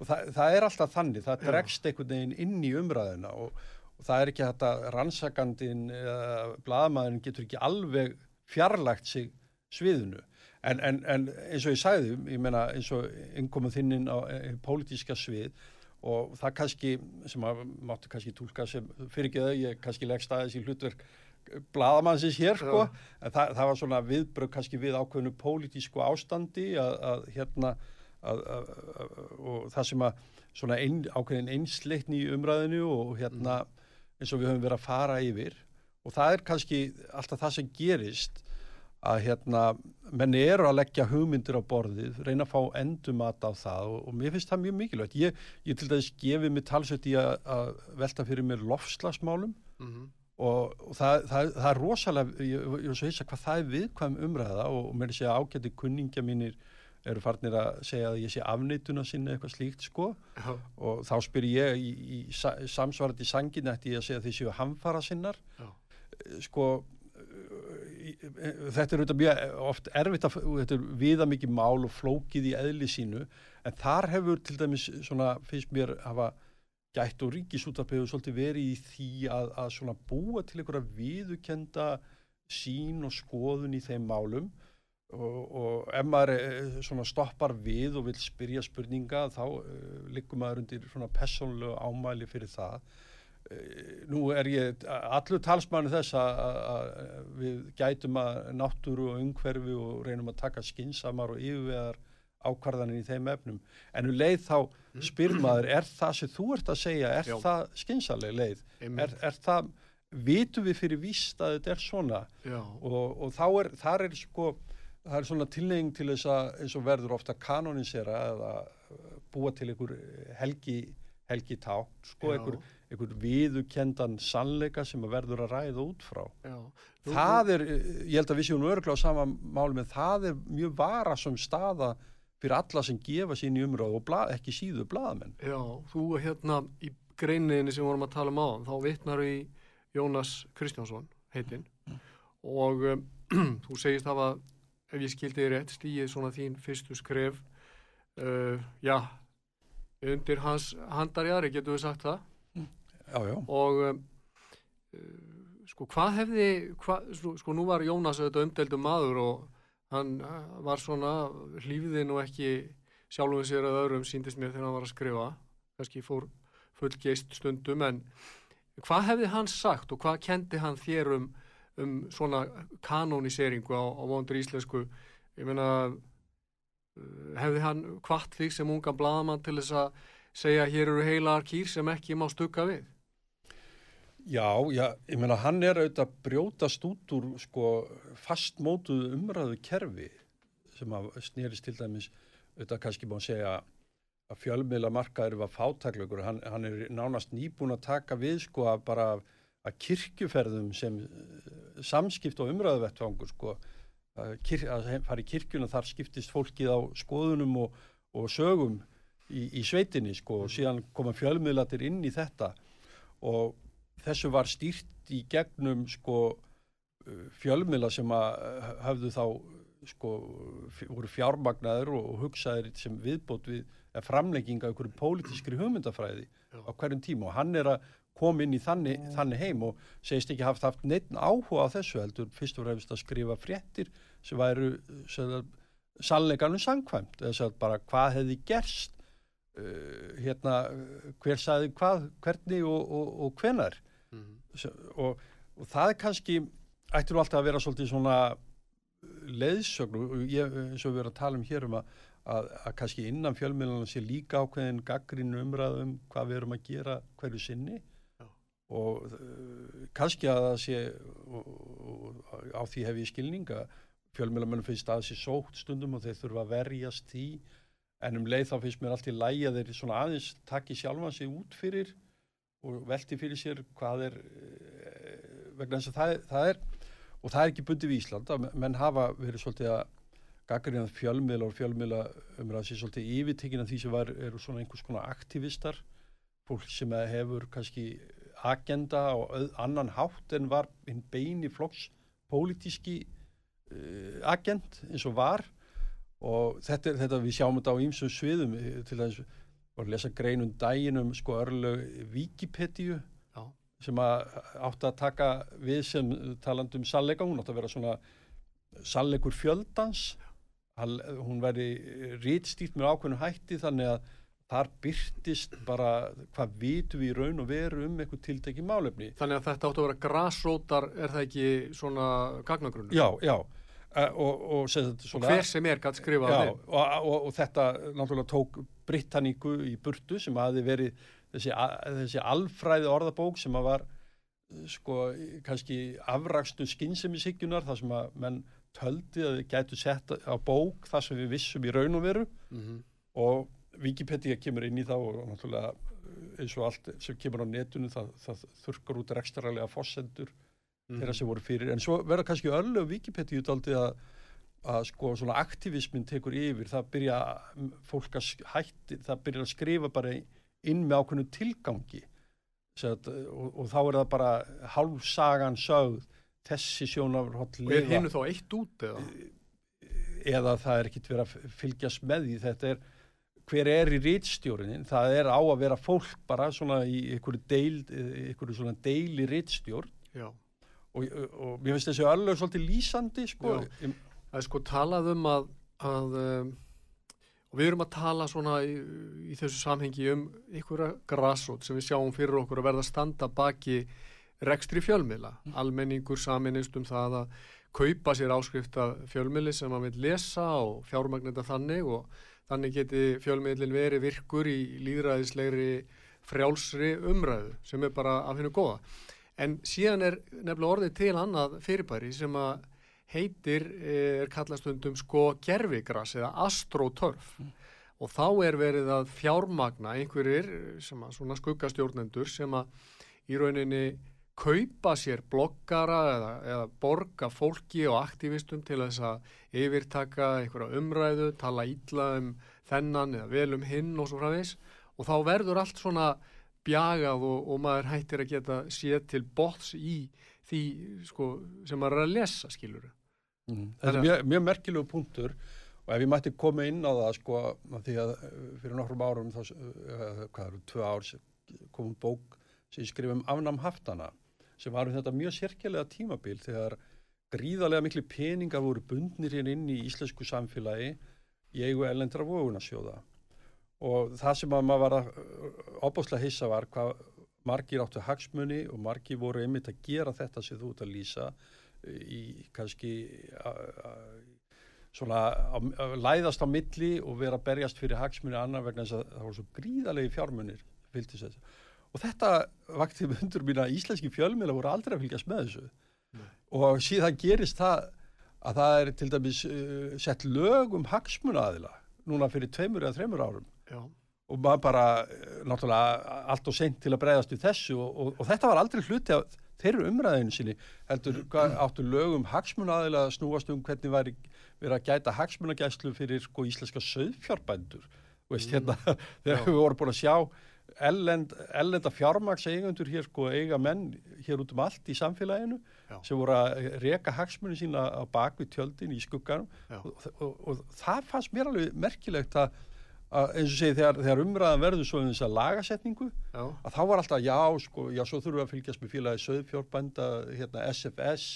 Og það, það er alltaf þannig, það dregst einhvern veginn inn í umræðina og og það er ekki þetta rannsakandin eða bladamæðin getur ekki alveg fjarlagt sig sviðinu. En, en, en eins og ég sagði ég menna eins og innkomum þinninn á e, pólitíska svið og það kannski sem að máttu kannski tólka sem fyrir ekki þau ég kannski leggst aðeins í hlutverk bladamannsins hér sko. En það, það var svona viðbröð kannski við ákveðinu pólitísku ástandi að, að hérna að, að, og það sem að svona ein, ákveðin einsleikni í umræðinu og hérna mm eins og við höfum verið að fara yfir og það er kannski alltaf það sem gerist að hérna menni eru að leggja hugmyndir á borðið, reyna að fá endumat á það og, og mér finnst það mjög mikilvægt ég, ég til dæs gefið mig talsett í að, að velta fyrir mér lofslagsmálum mm -hmm. og, og það, það, það er rosalega, ég, ég er svo heils að hvað það er viðkvæm umræða og, og mér er að segja ágæti kunningja mínir eru farnir að segja að ég sé afneituna sinni eitthvað slíkt sko Já. og þá spyr ég í, í, í samsvarandi sangin eftir ég að segja að því séu hamfara sinnar Já. Eh, sko þetta er auðvitað mjög oft erfitt að þetta er viða mikið mál og flókið í eðli sínu en þar hefur til dæmis svona finnst mér hafa gætt og ríkisútarpegu svolítið verið í því að, að svona búa til einhverja viðukenda sín og skoðun í þeim málum og, og ef maður eh, stoppar við og vil spyrja spurninga þá uh, liggum maður undir svona personlu ámæli fyrir það. Uh, nú er ég allur talsmannu þess að við gætum að náttúru og umhverfi og reynum að taka skinsamar og yfirvegar ákvarðanir í þeim efnum. En um leið þá mm. spyr maður er það sem þú ert að segja, er Já. það skinsaleg leið, er, er það vitum við fyrir víst að þetta er svona? Og, og þá er, þar er sko það er svona tilneying til þess að eins og verður ofta kanonisera eða búa til einhver helgi, helgi tá sko, einhver, einhver viðukendan sannleika sem verður að ræða út frá Já. það er, ég held að við séum örgla á sama mál með það er mjög vara som staða fyrir alla sem gefa sín í umröð og blað, ekki síðu blaðamenn
Já, þú hérna í greininni sem vorum að tala um á þá vittnar í Jónas Kristjánsson heitinn mm. og um, þú segist hafa ef ég skildi þið rétt, stíið svona þín fyrstu skref uh, já undir hans handarjari, getur við sagt það?
Já, já.
og um, uh, sko hvað hefði hva, sko, sko nú var Jónas auðvitað umdeldum maður og hann uh, var svona hlýfiðinn og ekki sjálfum sér að öðrum síndist mér þegar hann var að skrifa. Kannski fór fullgeist stundum en hvað hefði hann sagt og hvað kendi hann þér um um svona kanóniseringu á, á vondur íslensku. Ég meina uh, hefði hann hvart því sem unga bladamann til þess að segja hér eru heilar kýr sem ekki má stukka við
Já, já, ég meina hann er auðvitað að brjótast út úr sko fastmótuð umræðu kerfi sem að snýrist til dæmis auðvitað kannski má segja að fjölmiðla markaður var fátaklökur, hann, hann er nánast nýbúin að taka við sko að bara að kirkjuferðum sem uh, samskipt og umræðuvettfangur sko, að, að fara í kirkjuna þar skiptist fólkið á skoðunum og, og sögum í, í sveitinni sko, og síðan koma fjölmiðlatir inn í þetta. Og þessu var stýrt í gegnum sko, uh, fjölmiðla sem að hafðu þá sko, voru fjármagnaður og hugsaðir sem viðbót við framlegginga einhverju pólitískri hugmyndafræði Já. á hverjum tíma. Og hann er að kom inn í þannig, mm. þannig heim og segist ekki haft haft neitt áhuga á þessu heldur fyrst og fremst að skrifa fréttir sem væru sannleikanum sangkvæmt eða bara hvað hefði gerst uh, hérna hver saði hvað, hvernig og, og, og hvenar mm. og, og það er kannski ættir þú alltaf að vera svolítið svona leiðsögn og ég, eins og við erum að tala um hér um að, að, að kannski innan fjölmiðlunum sé líka ákveðin gaggrinu umræðum hvað við erum að gera hverju sinni og uh, kannski að það sé og, á því hef ég skilninga fjölmjölamönnum finnst að það sé sótt stundum og þeir þurfa að verjast því. En um leið þá finnst mér allt í lægi að þeir svona aðeins takki sjálfa sig út fyrir og velti fyrir sér hvað er uh, vegna þess að það, það er og það er ekki bundið við Ísland að menn hafa verið svolítið að gaggrinað fjölmiðla og fjölmiðla umræðs er svolítið yfirtekinn af því sem var, eru svona einhvers konar aktivistar. Fólk sem hefur kannski agenda og annan hátt en var hinn beini flokks pólitíski uh, agent eins og var. Og þetta, þetta við sjáum þetta á ýmsum sviðum til þess að lesa greinum dæginum sko örlög Wikipedia Já. sem að átt að taka við sem talandum sallega, hún átt að vera svona sallegur fjöldans. Hún veri rítstýrt með ákveðnum hætti þannig að þar byrtist bara hvað vitum við í raun og veru um eitthvað tiltekki málefni.
Þannig að þetta áttu að vera grassrótar, er það ekki svona gagnagrunn?
Já, já. Uh, og, og,
svona, og hver sem er gætt skrifað
og, og þetta náttúrulega tók Britanníku í burtu sem hafi verið þessi, þessi alfræði orðabók sem að var sko kannski afrakstu skynsemisikjunar þar sem að menn töldi að við gætu sett á bók þar sem við vissum í raun og veru mm -hmm. og Wikipedia kemur inn í þá og náttúrulega eh, eins og allt sem kemur á netunum það, það þurkar út rekstrarælega fossendur mm. þeirra sem voru fyrir. En svo verða kannski öllu Wikipedia utaldið að, að sko svona aktivismin tekur yfir. Það byrja fólk að hætti það byrja að skrifa bara inn með ákveðnu tilgangi. Set, og, og þá er það bara hálfsagan sögð þessi sjónafrhótt
og er hennu þá eitt út eða?
eða það er ekkit verið að fylgjast með því. Þetta er hver er í rítstjórnin, það er á að vera fólk bara svona í einhverju deil, einhverju svona deili rítstjórn og, og mér finnst þessi alveg svolítið lýsandi sko.
Ég, það er sko talað um að, að um, og við erum að tala svona í, í þessu samhengi um einhverja grassót sem við sjáum fyrir okkur að verða standa baki rekstri fjölmiðla, mm. almenningur saminist um það að kaupa sér áskrifta fjölmiðli sem maður vil lesa og fjármagnenda þannig og Þannig geti fjölmiðlinn verið virkur í líðræðislegri frjálsri umræðu sem er bara af hennu góða. En síðan er nefnilega orðið til annað fyrirbæri sem að heitir, er kallastundum sko gerfigras eða astrotörf mm. og þá er verið að fjármagna einhverjir sem að svona skuggastjórnendur sem að í rauninni kaupa sér bloggara eða, eða borga fólki og aktivistum til þess að yfirtaka einhverja umræðu, tala ítla um þennan eða vel um hinn og svo frá þess og þá verður allt svona bjagað og, og maður hættir að geta séð til bots í því sko, sem maður er að lesa skilur.
Mm. Það er mjög, mjög merkilegu punktur og ef ég mætti koma inn á það sko því að fyrir nokkrum árum þá, hvað eru, tvö ár komum bók sem ég skrifum afnam haftana sem var um þetta mjög sérkjælega tímabil þegar gríðarlega miklu peningar voru bundnir hérna inn í íslensku samfélagi í eigu ellendra vogunasjóða og það sem að maður var að opbúslega hissa var hvað margir áttu hagsmunni og margir voru einmitt að gera þetta sem þú ert að lýsa í kannski svona að læðast á milli og vera að berjast fyrir hagsmunni annar vegna þess að það voru svo gríðarlegi fjármunir fylgtis þetta og þetta vakti með hundur mín að íslenski fjölmiðla voru aldrei að fylgjast með þessu. Nei. og síðan gerist það að það er til dæmis uh, sett lög um hagsmunaðila núna fyrir tveimur eða þreimur árum. Já. og maður bara uh, náttúrulega allt og sent til að breyðast í þessu og, og, og þetta var aldrei hluti af þeirru umræðinu sinni heldur áttu lög um hagsmunaðila að snúast um hvernig væri verið að gæta hagsmunagæslu fyrir sko íslenska söðfjárbændur veist hérna þegar við vorum búin að sjá ellend, ellenda fjármaks eigandur hér sko eiga menn hér út um allt í samfélaginu Já. sem voru að reka hagsmunni sína á bakvið tjöldin í skugganum og, og, og, og það fannst mér alveg merkilegt að, eins og segi þegar, þegar umræðan verður svo um þess að lagasetningu já. að þá var alltaf já sko, já svo þurfum við að fylgjast með félagi söðfjórbænda, hérna SFS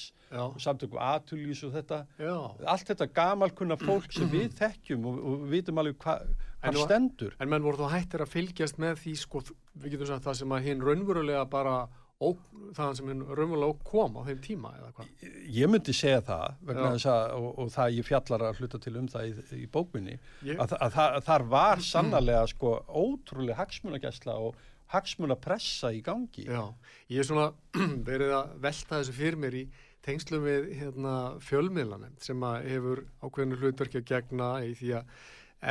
samtöku atulís og þetta já. allt þetta gamalkunna fólk sem við þekkjum og við vitum alveg hvað hann stendur.
En menn voru þá hættir að fylgjast með því sko, við getum sagt það sem að hinn raunverulega bara ó, það sem hinn raunverulega kom á þeim tíma eða hvað?
Ég myndi segja það að, og, og það ég fjallar að hluta til um það í, í bókminni ég... að, að, að þar var sannarlega sko ótrúlega hagsmunagæsla og hagsmuna pressa í gangi.
Já, ég er svona verið að velta þessu fyrir mér í tengslum við hérna, fjölmiðlanum sem að hefur ákveðinu hlutverki að gegna í því að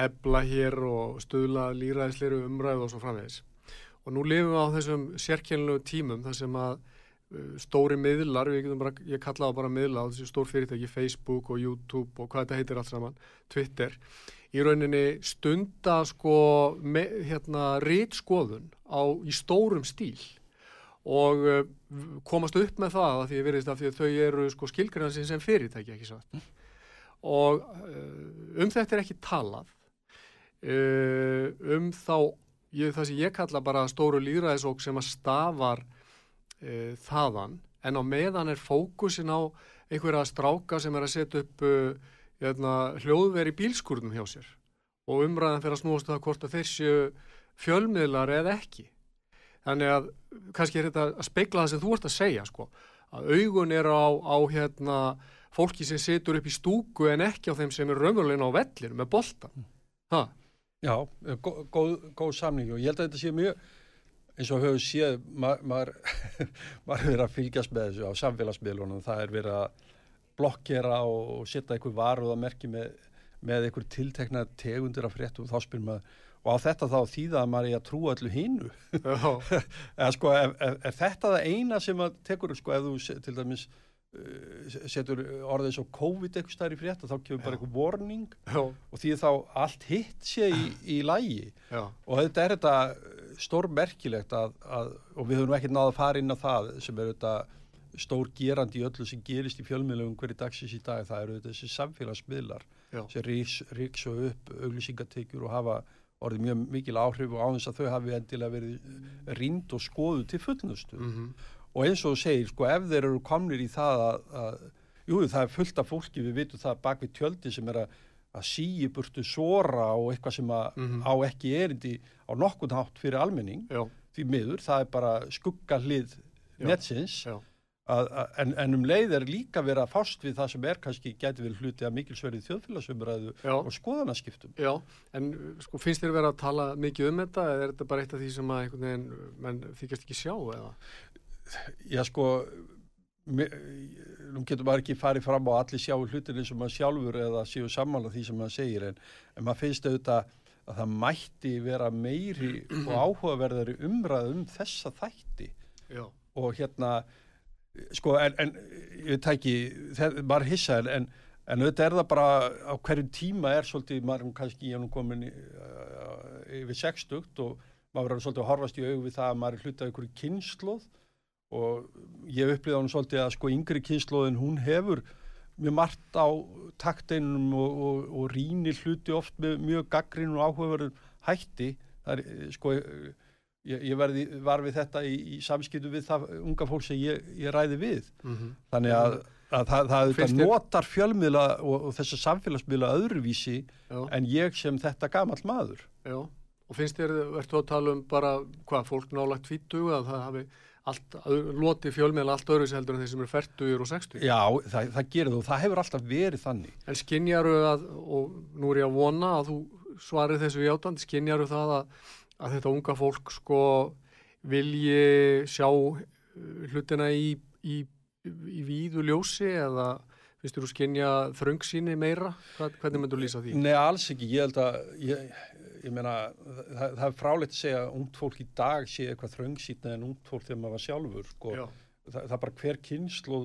ebla hér og stuðla líraðisleiru umræðu og svo framvegis. Og nú lifum við á þessum sérkjænlegu tímum þar sem að uh, stóri miðlar, bara, ég kalla það bara miðla á þessu stór fyrirtæki, Facebook og YouTube og hvað þetta heitir allt saman, Twitter, í rauninni stunda sko hérna rítskoðun á í stórum stíl og uh, komast upp með það að því að því að þau eru sko skilgrænsinn sem fyrirtæki ekki satt mm. og uh, um þetta er ekki talað um þá ég, það sem ég kalla bara stóru líðræðisók sem að stafar uh, þaðan en á meðan er fókusin á einhverja stráka sem er að setja upp uh, hérna, hljóðveri bílskurnum hjá sér og umræðan fyrir að snúast um það hvort að þessu fjölmiðlar eða ekki. Þannig að kannski er þetta að speikla það sem þú ert að segja sko, að augun eru á, á hérna, fólki sem situr upp í stúku en ekki á þeim sem er raunverulegna á vellinu með boltan ha?
Já, góð, góð, góð samning og ég held að þetta sé mjög eins og höfum séð maður ma verið að fylgjast með þessu á samfélagsmiðlunum. Það er verið að blokkera og, setja einhver varuð að merki með, með einhver tiltekna tegundir af fréttum. Þá spyrum maður og á þetta þá þýða að maður er að trúa allu hinnu eða sko ef þetta er það eina sem að tekur sko ef þú til dæmis setur orðið svo COVID eitthvað stær í frétta þá kemur Já. bara eitthvað warning Já. og því þá allt hitt sé í, í lægi Já. og þetta er þetta stór merkilegt að, að og við höfum ekki náða að fara inn á það sem er þetta stór gerandi í öllu sem gerist í fjölmiðlum hverju dagsins í dag það eru þessi samfélagsmiðlar sem ríks og upp auglýsingateykjur og hafa orðið mjög mikil áhrif og áðins að þau hafi endilega verið rínd og skoðu til fullnustu mm -hmm. Og eins og þú segir, sko, ef þeir eru komnir í það að, að jú, það er fullt af fólki, við vitum það bak við tjöldi sem er að, að síi burtu sora og eitthvað sem að, mm -hmm. á ekki erindi á nokkun hátt fyrir almenning, Já. því miður það er bara skuggalið netsins Já. Að, en, en um leið er líka verið að fást við það sem er kannski gæti verið hluti að mikilsverið þjóðfélagsumræðu og skoðanaskiptum.
Já, en sko finnst þér verið að tala mikið um þetta eða er þetta bara eitt af því sem að menn þykast ekki sjá eða?
Já sko, nú getur maður ekki farið fram á allir sjáu hlutin eins og maður sjálfur eða séu sammála því sem maður segir en, en maður finnst auðvitað að það mætti vera meiri og áhugaverðari umræð um þessa þætti Já. og hérna sko en, en ég tæki maður hissa en, en auðvitað er það bara á hverjum tíma er svolítið maður kannski ég er nú komin yfir 60 og maður er svolítið að horfast í auðu við það að maður er hlutað ykkur kynnslóð og ég upplýði á hún svolítið að sko yngri kynnslóðin hún hefur mjög margt á takteinum og, og, og rínir hluti oft með mjög gaggrin og áhugaverðum hætti er sko Ég, ég verði, var við þetta í, í samskiptu við það unga fólk sem ég, ég ræði við mm -hmm. þannig að, að það, það, það notar fjölmiðla og, og þessa samfélagsmiðla öðruvísi Já. en ég sem þetta gamal maður
Já, og finnst þér, verður þú að tala um bara hvað, fólk nálagt fýttu að það hafi loti fjölmiðla allt öðruvísi heldur en þeir sem eru færtugur og sextugur
Já, það, það gerir þú, það hefur alltaf verið þannig
En skinnjaru að, og nú er ég að vona að þú svarir þessu í átand, skinnjaru það að að þetta unga fólk sko vilji sjá uh, hlutina í, í, í víðu ljósi eða finnst þú skynja þröngsýni meira? Hvernig myndur þú lýsa því?
Nei, alls ekki. Ég held að, ég, ég meina, það, það er fráleitt að segja að ungt fólk í dag sé eitthvað þröngsýtna en ungt fólk þegar maður var sjálfur, sko. Já. Það, það er bara hver kynslu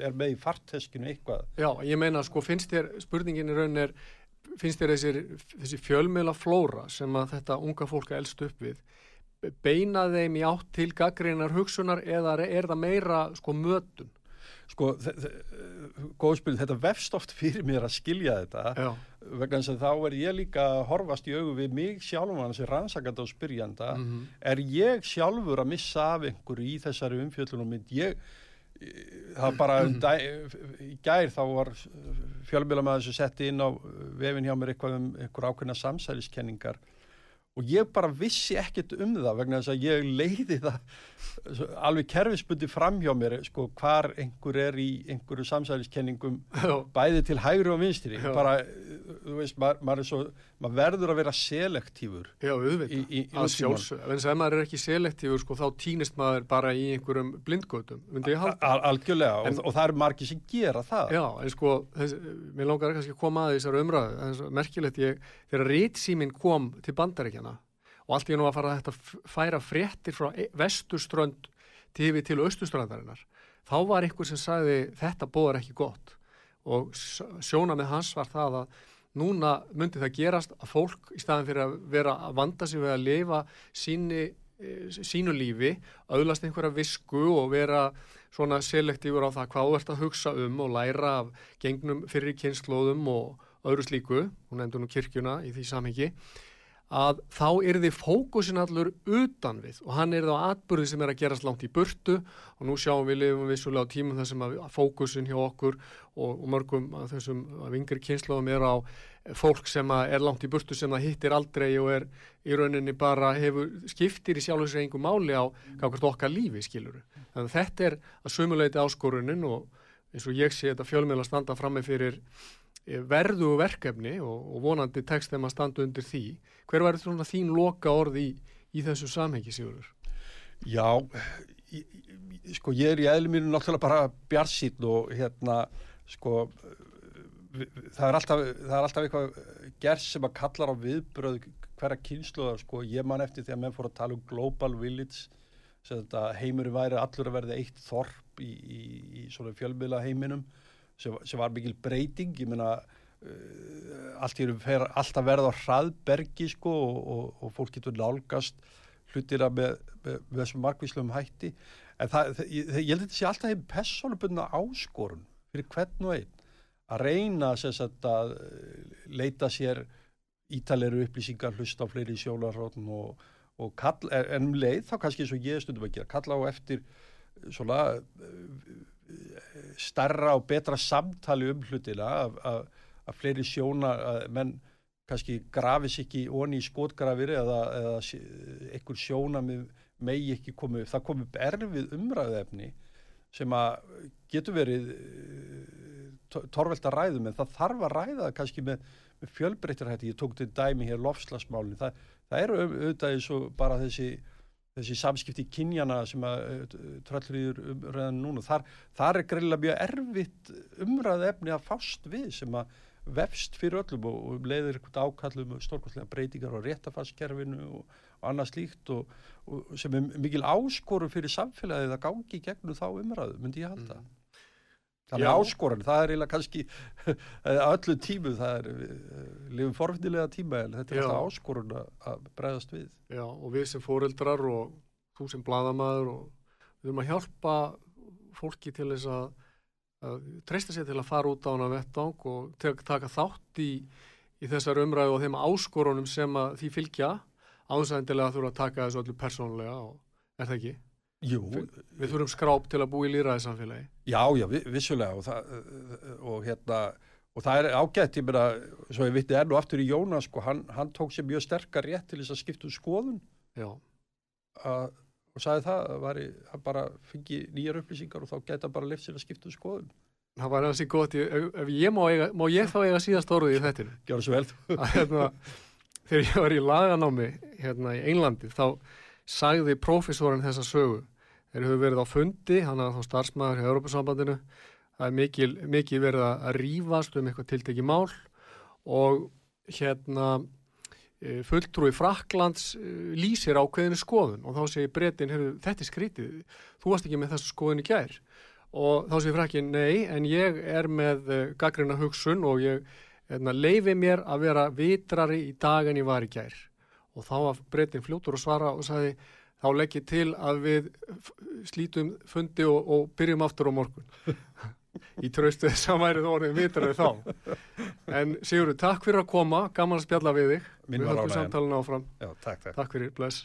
er með í farteskinu eitthvað.
Já, ég meina, sko, finnst þér, spurningin í raunin er, finnst þér þessir, þessi fjölmiðla flóra sem að þetta unga fólk elst upp við beina þeim í átt til gaggrínar hugsunar eða er það meira sko mötun?
Sko, góðspil, þetta vefst oft fyrir mér að skilja þetta Já. vegna þess að þá er ég líka horfast í augu við mig sjálfum sem rannsakanda og spyrjanda. Mm -hmm. er ég sjálfur að missa af einhverju í þessari umfjöldunum mynd? Ég það bara um í gær þá var fjölmjölamæður sem setti inn á vefin hjá mér eitthvað um einhver ákveðna samsæliskenningar og ég bara vissi ekkert um það vegna þess að ég leiði það alveg kerfisbundi fram hjá mér sko hvar einhver er í einhverju samsæliskenningum bæði til hægri og vinstri. Bara, þú veist, maður, maður, svo, maður verður að vera selektífur
Já, auðvitað, að sjálfsög en ef maður er ekki selektífur sko, þá týnist maður bara í einhverjum blindgötum
algjörlega.
En-
og, og það eru margir sem gera það.
Já, en sko, þess, mér langar kannski að koma að þessar umræðu, það er svo merkilegt ég, þegar ritsýmin kom til bandaríkjana og allt í nú að fara að þetta færa fréttir frá e- vesturströnd til við til austurstrandarinnar. Þá var einhver sem sagði þetta bóðar ekki gott. Og sjóna með hans var það að núna myndi það gerast að fólk í staðin fyrir að vera að vanda sig við að lifa síni, eh, sínu lífi, auðlast einhverja visku og vera svona selektífur á það hvað þú ert að hugsa um og læra af gengnum fyrir kynnslóðum og öðru slíku, hún nefndi nú kirkjuna í því samhengi, að þá er þið fókusin allur utan við og hann er þá atbyrði sem er að gerast langt í burtu og nú sjáum við lifum vissulega á tímum þar sem að fókusin hjá okkur og, og mörgum af þessum af yngri kynnslóðum er á fólk sem er langt í burtu sem það hittir aldrei og er í rauninni bara hefur skiptir í sjálf og sér einhver máli á okkar lífi skiluru. Þannig að þetta er að sumuleiti áskorunin og eins og ég sé þetta fjölmiðla standa frammi fyrir verðu verkefni og, og vonandi tekst þeim að standa undir því. Hver var þetta þín loka orði í, í þessu samhengi, Sigurður?
Já, í, í, sko ég er í eðlum mínu náttúrulega bara bjarsýtn og hérna, sko, það er alltaf, það er alltaf eitthvað gerð sem að kallar á viðbröð hverja kynsluðar, sko, ég man eftir því að menn fór að tala um global village, sem þetta heimur væri allur að verða eitt þorp í, í, í svona fjölmiðla heiminum, sem, sem var mikil breyting, ég meina, uh, allt fer alltaf verða á hraðbergi, sko, og, og, og fólk getur nálgast hlutir að með, með, með þessum markvísluðum hætti. En það, það, ég, ég held að þetta sé alltaf hefur persónubunna áskorun fyrir hvern og einn að reyna sagt, að leita sér ítaleru upplýsingar hlusta á fleiri sjólarrótn og, og kall, en um leið þá kannski eins og ég stundum að gera kalla á eftir svona starra og betra samtali um hlutina að fleiri sjóna að menn kannski grafis ekki onni í skotgrafir eða, eða einhver sjóna megi ekki komið. Það komið erfið umræðefni sem að getur verið torvelt að ræðum en það þarf að ræða kannski með, með fjölbreyttarhætti. Ég tók til dæmi hér lofslagsmálinn. Það, það eru auðvitað eins og bara þessi, þessi samskipti kynjana sem að tröllriður umræðan núna. Þar, þar er greiðilega mjög erfitt umræðefni að fást við sem að vefst fyrir öllum og, og leiðir eitthvað ákallum stórkostlega breytingar á réttafarskerfinu og, og annað slíkt og, og sem er mikil áskoru fyrir samfélagið að gangi gegnum þá umræðu, myndi ég halda. Mm. Þannig áskorun, það er eiginlega kannski öllu tímu, það er lifum forfinnilega tíma en þetta er alltaf áskorun að bregðast við.
Já, og við sem fóreldrar og þú sem bladamæður og við erum að hjálpa fólki til þess að að treysta sér til að fara út á hana vettang og taka þátt í, í þessar umræðu og þeim áskorunum sem því fylgja áðursæðindilega þurfa að taka þessu öllu persónulega og er það ekki?
Jú.
Vi, við þurfum skráp til að búa í líraði samfélagi.
Já, já, vissulega og það, og hérna, og það er ágætt, ég meina, svo ég vitti enn og aftur í Jónas, sko, hann, hann tók sér mjög sterkar rétt til þess að skipta um skoðun.
Já.
Að og sagði það að væri, hann bara fengi nýjar upplýsingar og þá geta bara lift sér að skipta um skoðun.
Það var hansi gott, ég, ef, ef ég má, eiga, má ég þá eiga síðast orðið í þettin?
Gjör það svo vel.
hérna, þegar ég var í laganámi hérna í Einlandi þá sagði prófessorin þessa sögu. Þeir hefur verið á fundi, hann er þá starfsmæður í Europasambandinu. Það er mikil, mikil verið að rýfast um eitthvað tiltekki mál og hérna fulltrúi Fraklands lýsir ákveðinu skoðun og þá segir breytin, þetta er skrítið, þú varst ekki með þessu skoðun í gær og þá segir Frakkin, nei, en ég er með gaggrina hugsun og ég hérna, leifi mér að vera vitrari í dag en ég var í gær og þá var breytin fljótur að svara og sagði, þá legg ég til að við slítum fundi og, og byrjum aftur á morgun. Í traustu þess að væri það orðin vitraði þá. En Sigurður, takk fyrir að koma. Gaman að spjalla við þig.
Mín
við höfum samtalinu áfram.
Já, takk, takk.
takk fyrir, bless